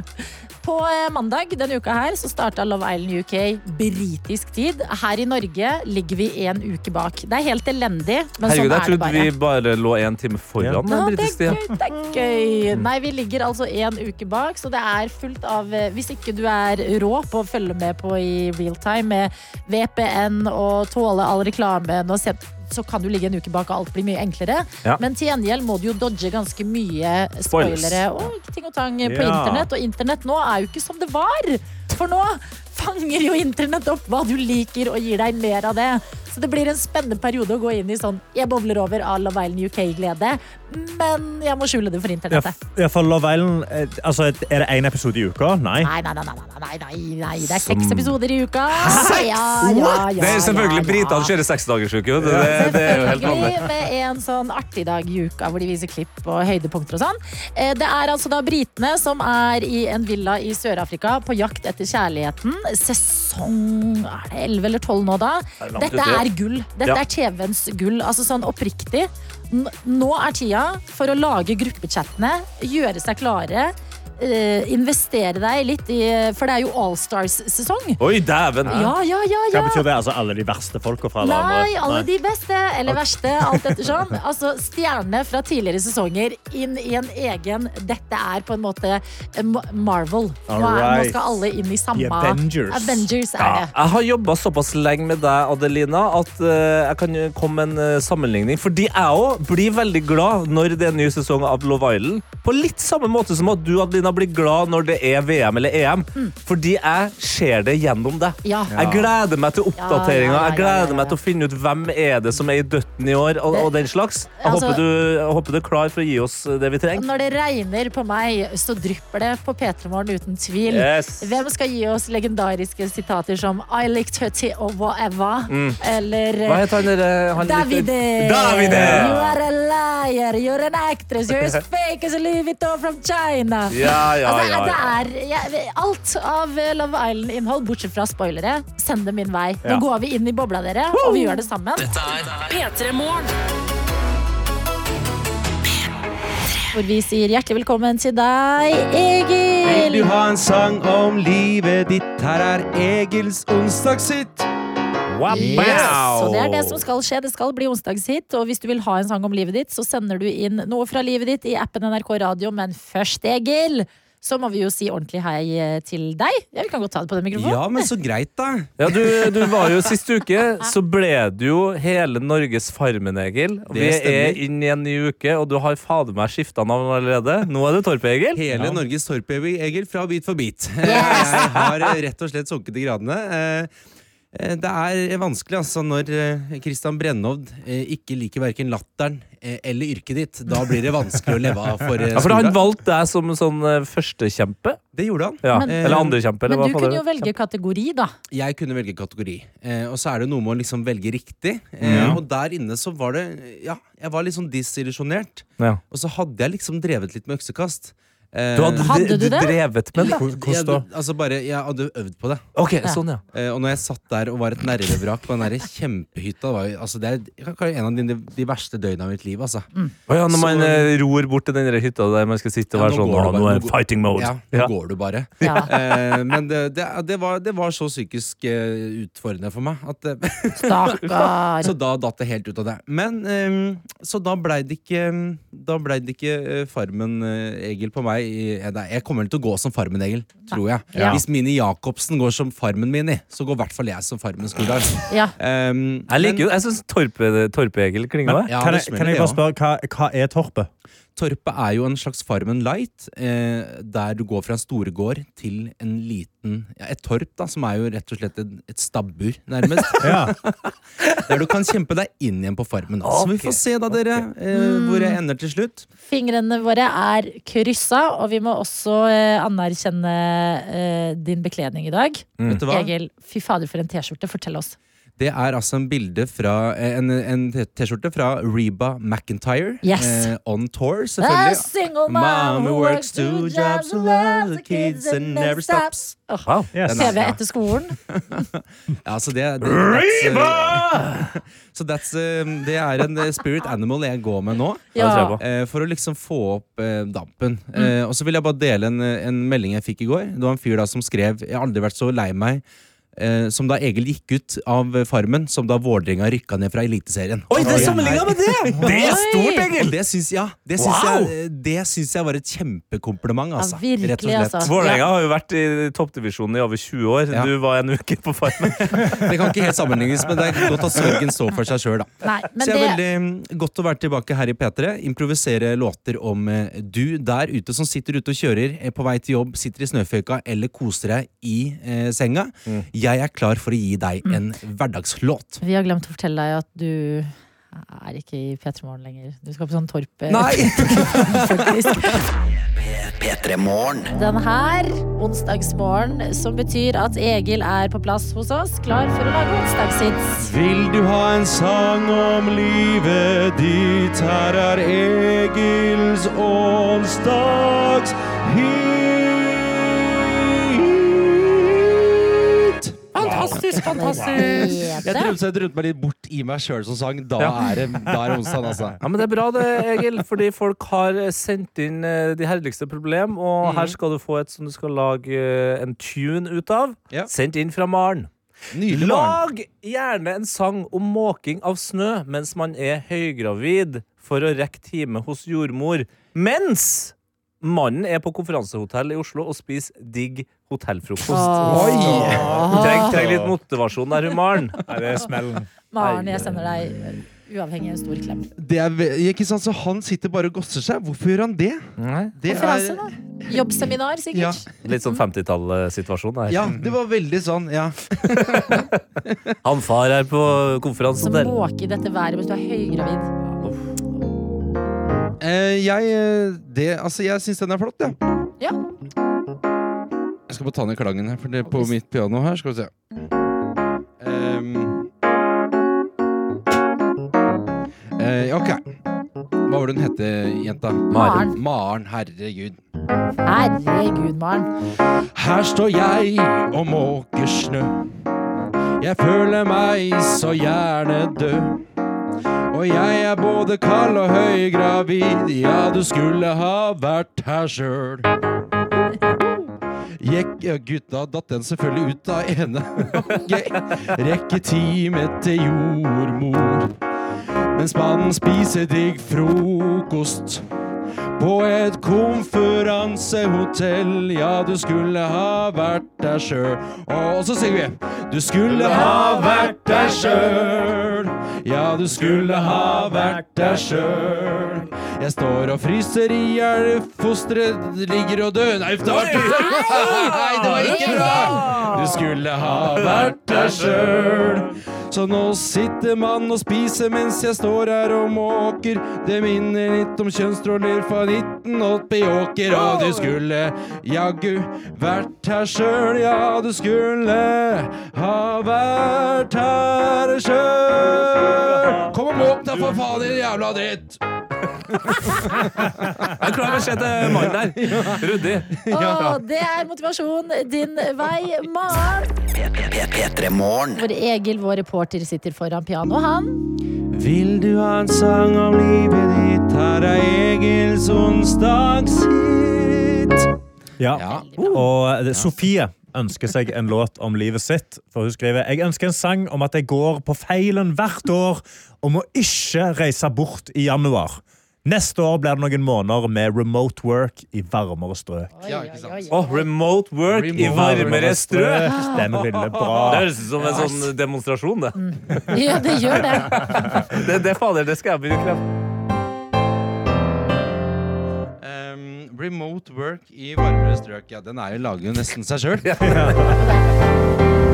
På eh, mandag denne uka her så starta Love Island UK britisk tid. Her i Norge ligger vi en uke bak. Det er helt elendig, men Herregud, sånn jeg er det trodde vi bare lå en time foran Ja, den det, er gøy, det er gøy. Nei, vi ligger altså en uke bak, så det er fullt av eh, Hvis ikke du er rå på å følge med på i real time med VPN og tåle all reklamen og se så kan du ligge en uke bak, og alt blir mye enklere. Ja. Men til gjengjeld må du jo dodge ganske mye spoilere og ting og tang på Ja. internett. Og internett nå er jo ikke som det var. For nå fanger jo internett opp hva du liker, og gir deg mer av det. Så det blir en spennende periode å gå inn i sånn Jeg bobler over av Love Island UK-glede, men jeg må skjule det for internettet. ja, for Love Island eh, altså, Er det én episode i uka? Nei. Nei, nei, nei, nei, nei, nei, nei, det er Som- seks episoder i uka. Seks? Ja, ja, ja, Det er selvfølgelig ja, ja. britene kjører seksdagersuke. Det. Det, det er jo helt vanlig. Med en sånn artig dag i uka hvor de viser klipp og høydepunkter og sånn. Eh, Det er altså da britene som er i en villa i Sør-Afrika på jakt etter kjærligheten. Sesong er det 11 eller 12 nå, da? er Dette ja. Er gull. Dette Ja. er TV-ens gull. Altså sånn oppriktig. Nå er tida for å lage gruppechattene, gjøre seg klare. Eh, investere deg litt i For det er jo Allstars-sesong. Oi, dæven! Ja, ja, ja, Hva ja. betyr det? Altså Alle de verste folka fra alle Nei, andre? alle de beste, eller verste, alt ettersom. Altså, stjernene fra tidligere sesonger inn i en egen Dette er på en måte eh, Marvel. Nå, er, nå skal alle inn i samme The Avengers. Avengers er Ja, det. jeg har jobba såpass lenge med deg, Adelina, at uh, jeg kan komme med en uh, sammenligning. Fordi jeg òg blir veldig glad når det er en ny sesong av Love Island. På litt samme måte som at du, Adelina, blir glad når det er VM eller EM. Fordi jeg ser det gjennom deg. Ja. Jeg gleder meg til oppdateringa. Jeg gleder meg til å finne ut hvem er det som er i døtten i år, og, og den slags. Jeg, Altså- håper du, jeg håper du er klar for å gi oss det vi trenger. Når det regner på meg, så drypper det på P3 Morgen uten tvil. Yes. Hvem skal gi oss legendariske sitater som I like her tit or whatever? Mm. Eller Hva heter han der Davide! Davide! You are a liar, you're an actress, you're as fake as a Louis Vuitton from China. Ja, ja, altså, ja, Det er jeg, alt av Love Island-innhold, bortsett fra spoilere, send det min vei. Nå Ja. går vi inn i bobla, dere, og vi gjør det sammen. Dette er P3 Morgen. Hvor vi sier hjertelig velkommen til deg, Egil. Vil du ha en sang om livet ditt? Her er Egils onsdagshit. Yes. Så det er det som skal skje. Det skal bli onsdagshit. Og hvis du vil ha en sang om livet ditt, så sender du inn noe fra livet ditt i appen NRK Radio. Men først, Egil, så må vi jo si ordentlig hei eh, til deg. Ja, Vi kan godt ta det på den mikrofonen. Ja, men så greit, da. Ja, du, du var jo Sist uke så ble du jo hele Norges Farmen, Egil. Vi er inn i en ny uke, og du har fader meg skifta navn allerede. Nå er du Torp-Egil. Hele Norges Torp-Egil fra Bit for bit. Jeg har eh, rett og slett sunket i gradene. Eh, eh, Det er vanskelig altså når Kristian Christian Brennhovd eh, ikke liker verken latteren eh, eller yrket ditt. Da blir det vanskelig å leve av for skolen. Ja, for han valgte deg som sånn eh, førstekjempe. Det gjorde han. Ja. Men- eller andrekjempe. Men du kunne jo velge kategori, da. Jeg kunne velge kategori. Eh, og så er det noe med å liksom velge riktig. Eh, Ja. Og der inne så var det Ja, jeg var litt sånn disillusjonert. Ja. Og så hadde jeg liksom drevet litt med øksekast. Du hadde, Hadde du det? drevet med det? Ja, du- altså bare, Jeg hadde øvd på det. Ok, sånn, ja. Eh, og når jeg satt der og var et nervevrak på den der kjempehytta Det, var altså, det er en av de, de verste døgnene av mitt liv. Altså. Å ja, når man Så- eh, ror bort til den der hytta der man skal sitte og Ja, være sånn bare- Nå er det fighting mode. Ja, nå går du bare. Ja. Eh, men det, det, det, var, det var så psykisk uh, utfordrende for meg at eh, Stakkar. Så da datt det helt ut av det. Men um, Så da blei det ikke Da blei det ikke eh, Farmen-Egil på meg. I- eh, Jeg kommer til å gå som Farmen-Egil, tror jeg. Ja. Hvis Mini Jacobsen går som Farmen-Mini, så går i hvert fall jeg som Farmen-Skurdal. Ja. Um, Jeg liker jo, jeg syns Torpe, Torpe-Egil klinger bra. Ja, kan, jeg, kan jeg bare spørre, hva, hva er Torpet? Torpet er jo en slags Farmen Light, eh, der du går fra en storgård til en liten ja, Et torp, da, som er jo rett og slett et, et stabbur, nærmest. Ja. der du kan kjempe deg inn igjen på Farmen. Så vi får se, da, dere, eh, hvor jeg ender til slutt. Fingrene våre er kryssa, og vi må også eh, anerkjenne eh, din bekledning i dag. Mm. Vet du hva? Egil, fy fader for en T-skjorte. Fortell oss. Det er altså en bilde fra En, en T-skjorte fra Reba McIntyre. Yes. Eh, on tour, A selvfølgelig. single mom who works two jobs and loves the kids and never stops. Oh. Wow. Yes. TV ja. etter skolen. Ja, så det, det, that's, uh, så that's, uh, det er en spirit animal jeg går med nå. Ja. eh, for å liksom få opp eh, dampen. Eh, og så vil jeg bare dele en, en melding jeg fikk i går. Det var en fyr da som skrev Jeg har aldri vært så lei meg. Eh, som da Egil gikk ut av Farmen, som da Vålerenga rykka ned fra Eliteserien. Oi, det er sammenligna med det! Det er stort, Og Egil! det syns ja, det syns Wow! jeg, det syns jeg var et kjempekompliment, Ja, altså. virkelig, Rett og slett. altså. Vålerenga har jo vært i toppdivisjonen i over 20 år. Ja. Du var en uke på Farmen. Det kan ikke helt sammenlignes, men det er godt at sorgen står for seg sjøl, da. Nei, Så det er det, veldig mm, godt å være tilbake her i P3. Improvisere låter om eh, du der ute som sitter ute og kjører, er på vei til jobb, sitter i snøføyka eller koser deg i eh, senga. Jeg er klar for å gi deg en hverdagslåt. vi har glemt å fortelle deg at du er ikke i P3 Morgen lenger. Du skal på sånn torp... Nei! P3 Morgen. Den her, onsdagsmorgen, som betyr at Egil er på plass hos oss, klar for å lage onsdagshits. Vil du ha en sang om livet ditt? Her er Egils onsdagshit. Fantastisk, fantastisk! Jeg drømte trodde rundt meg litt bort i meg sjøl som sang. Da er det, da er det onsdag, altså. Ja, men Det er bra, det, Egil, fordi folk har sendt inn eh, de herligste problem. Og her skal du få et som du skal lage eh, en tune ut av. Ja. Sendt inn fra Maren. Nydelig. Lag gjerne en sang om måking av snø mens man er høygravid for å rekke time hos jordmor. Mens mannen er på konferansehotell i Oslo og spiser digg hotellfrokost. Oi! Treng, treng litt motivasjon der, hun Maren. Nei, det er smellen. Maren, jeg sender deg uavhengig en stor klem. Det er, ikke sant, så Han sitter bare og gosser seg. Hvorfor gjør han det? det Konferanse, da. Jobbseminar, Ja. sikkert. Litt sånn 50-tallssituasjon her. ja, det var veldig sånn. Ja. Han far er på Som Så måke i dette været mens du er høygravid. Eh, jeg eh, det, altså, jeg syns den er flott, jeg. Ja. Jeg skal bare ta ned klangen her, for det er på mitt piano her. Skal vi se. Um, Eh, ok. Hva var det hun hette, jenta? Maren. Maren, herregud. Herregud, Maren. Her står jeg og måker snø. Jeg føler meg så gjerne død. Og jeg er både kald og høygravid, ja, du skulle ha vært her sjøl. Gikk, gutta datt den selvfølgelig ut av ene. Rekke Rekketime til jordmor. Mens mannen spiser digg frokost. På et konferansehotell, ja, du skulle ha vært der sjøl. Og så synger vi. Du skulle ha vært der sjøl. Ja, du skulle ha vært der sjøl. Jeg står og fryser i hjel, fosteret ligger og dør Nei, det var Nei, det var ikke bra! Du skulle ha vært der sjøl. Så nå sitter man og spiser mens jeg står her og måker. Det minner litt om kjønnsroller fra 1980 åker. Og du skulle jaggu vært her sjøl, ja, du skulle ha vært her sjøl. Kom og måk deg, for faen, din jævla dritt! En klar beskjed til mannen der. Ryddig. Og det er motivasjon din vei, Maren. P3 Morgen. Hvor Egil, vår reporter, sitter foran pianoet, han. Vil du ha en sang om livet ditt? Her er Egils onsdagshit. Ja. Og det- Sofie ønsker seg en låt om livet sitt. For hun skriver Jeg ønsker en sang om at jeg går på feilen hvert år og må ikke reise bort i januar. Neste år blir det noen måneder med remote work i varmere strøk. Å, remote work i varmere strøk. Stemmer, er veldig bra. Det høres ut som en sånn demonstrasjon, det. Ja, det gjør det. Det, det, fader, det skal jeg begynne å. Um, remote work i varmere strøk. Ja, den er jo lager jo nesten seg sjøl.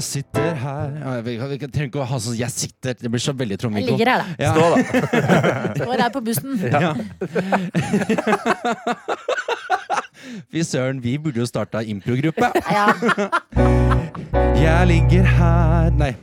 Jeg sitter her Vi trenger ikke å ha sånn 'jeg sitter'. Det blir så veldig Trond Jeg ligger her, da. Ja. Stå, da. Står her på bussen. Ja. Fy søren, vi burde jo starta improgruppe. Jeg ligger her Nei,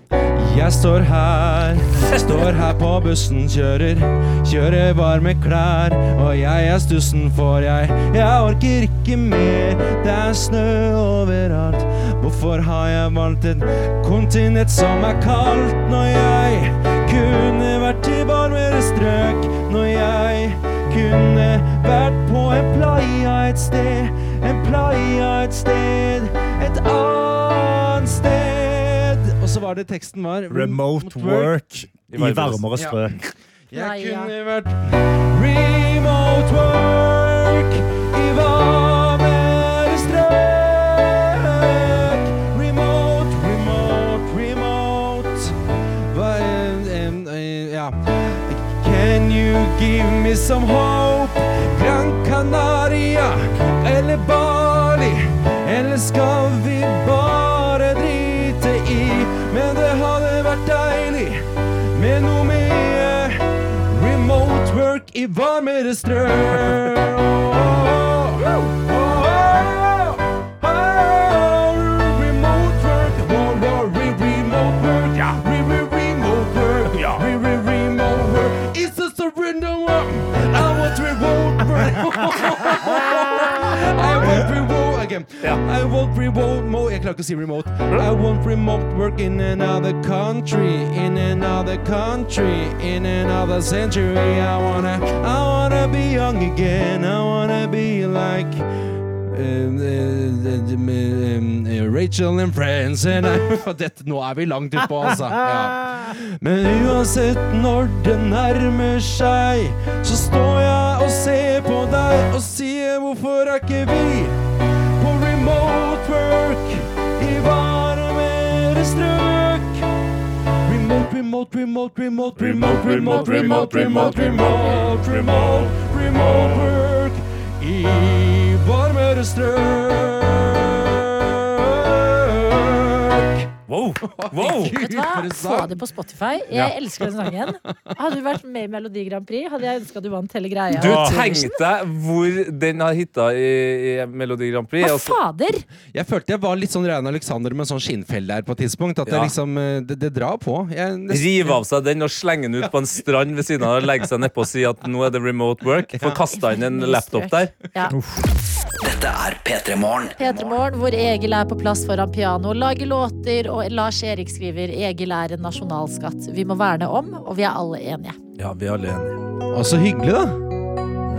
jeg står her. Står her på bussen, kjører. Kjører varme klær. Og jeg er stussen, for jeg Jeg orker ikke mer. Det er snø overalt. Hvorfor har jeg valgt et kontinent som er kaldt, når jeg kunne vært i varmere strøk? Når jeg kunne vært på en playa et sted, en playa et sted, et annet sted. Og så var det teksten var Remote work i varmere strøk. Jeg kunne vært remote work give me some hope? Gran Canaria eller Bali? Eller skal vi bare drite i? Men det hadde vært deilig med noe mer remote work i varmere strøk. Mo Jeg klarer ikke å si remote. I want remote work in another country, in another country, in another century. I wanna, I wanna be young again. I wanna be like um, uh, um, um, uh, Rachel and Friends. And Dette, nå er vi langt utpå, altså. Ja. Men uansett når det nærmer seg, så står jeg og ser på deg og sier hvorfor er ikke vi Remote, remote, remote, remote, remote, remote, remote, remote, remote, work i varmere strøk. Wow! wow. Vet du hva? Få det på Spotify. Jeg Ja. elsker den sangen. Hadde du vært med i Melodi Grand Prix, hadde jeg ønska du vant hele greia. Du tenkte deg hvor den har hitta i, i Melodi Grand Prix. Hva altså. fader? Jeg følte jeg var litt sånn Reine Alexander med sånn skinnfelle her på et tidspunkt. At det liksom eh, Det, det drar på. Jeg, nesten- Rive av seg den og slenge den ut på en strand ved siden av og legge seg nedpå og si at nå er det remote work. Få kasta inn en laptop der. Ja. Dette er P3 Morgen. P3 Morgen, hvor Egil er på plass foran piano, lager låter, og Lars Erik skriver Egil er en nasjonalskatt vi må verne om, og vi er alle enige. Ja, vi er alle enige. Og så hyggelig, da.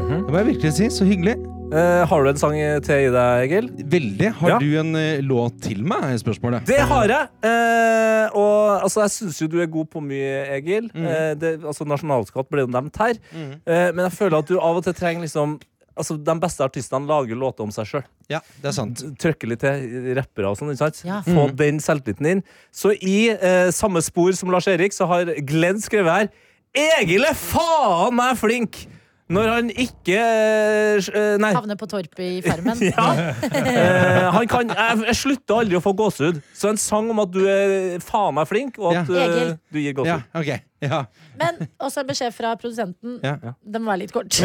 Det må jeg virkelig si. Så hyggelig. Eh, har du en sang til i deg, Egil? Veldig. Har Ja. du en uh, låt til meg? er spørsmålet. Det har jeg! Eh, og altså, jeg syns jo du er god på mye, Egil. Mm. Eh, det, altså, nasjonalskatt ble jo nevnt her. Mm. Eh, men jeg føler at du av og til trenger liksom Altså, De beste artistene lager låter om seg sjøl. Ja, det er sant. Trykker litt til rappere og sånn. ikke sant? Ja. Få Mm. den selvtilliten inn. Så i eh, samme spor som Lars Erik, så har Glenn skrevet her Egil er faen meg flink! Når han ikke eh, Nei. Havner på torpet i Farmen. Ja. Eh, han kan, jeg, jeg slutter aldri å få gåsehud. Så en sang om at du er faen meg flink, og at Ja. eh, du gir Ja, okay. Ja. Men også en beskjed fra produsenten. Ja. Den må være litt kort.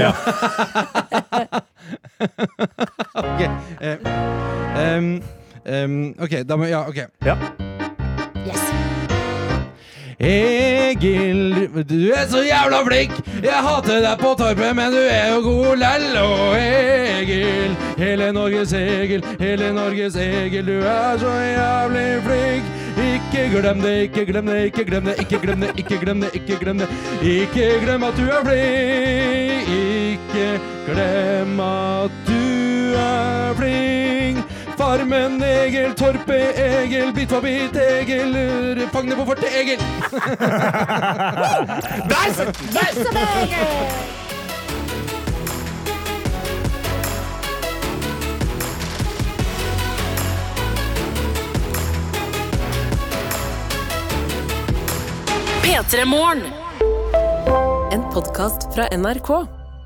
Ok. eh, Um, um, ok, da må Ja, ok. Yes. Egil, du er så jævla flink! Jeg hater deg på torpet, men du er jo god lell. Og Egil, hele Norges Egil, hele Norges Egil, du er så jævlig flink. Ikke glem det, ikke glem det, ikke glem det, ikke glem det, ikke glem det, ikke glem det. Ikke glem at du er flink. Ikke glem at du er flink. Farmen Egil, Torpet Egil, Bit for bit Egil, Fangene på fortet Egil. Der! Der! P3 Morgen. En podkast fra NRK.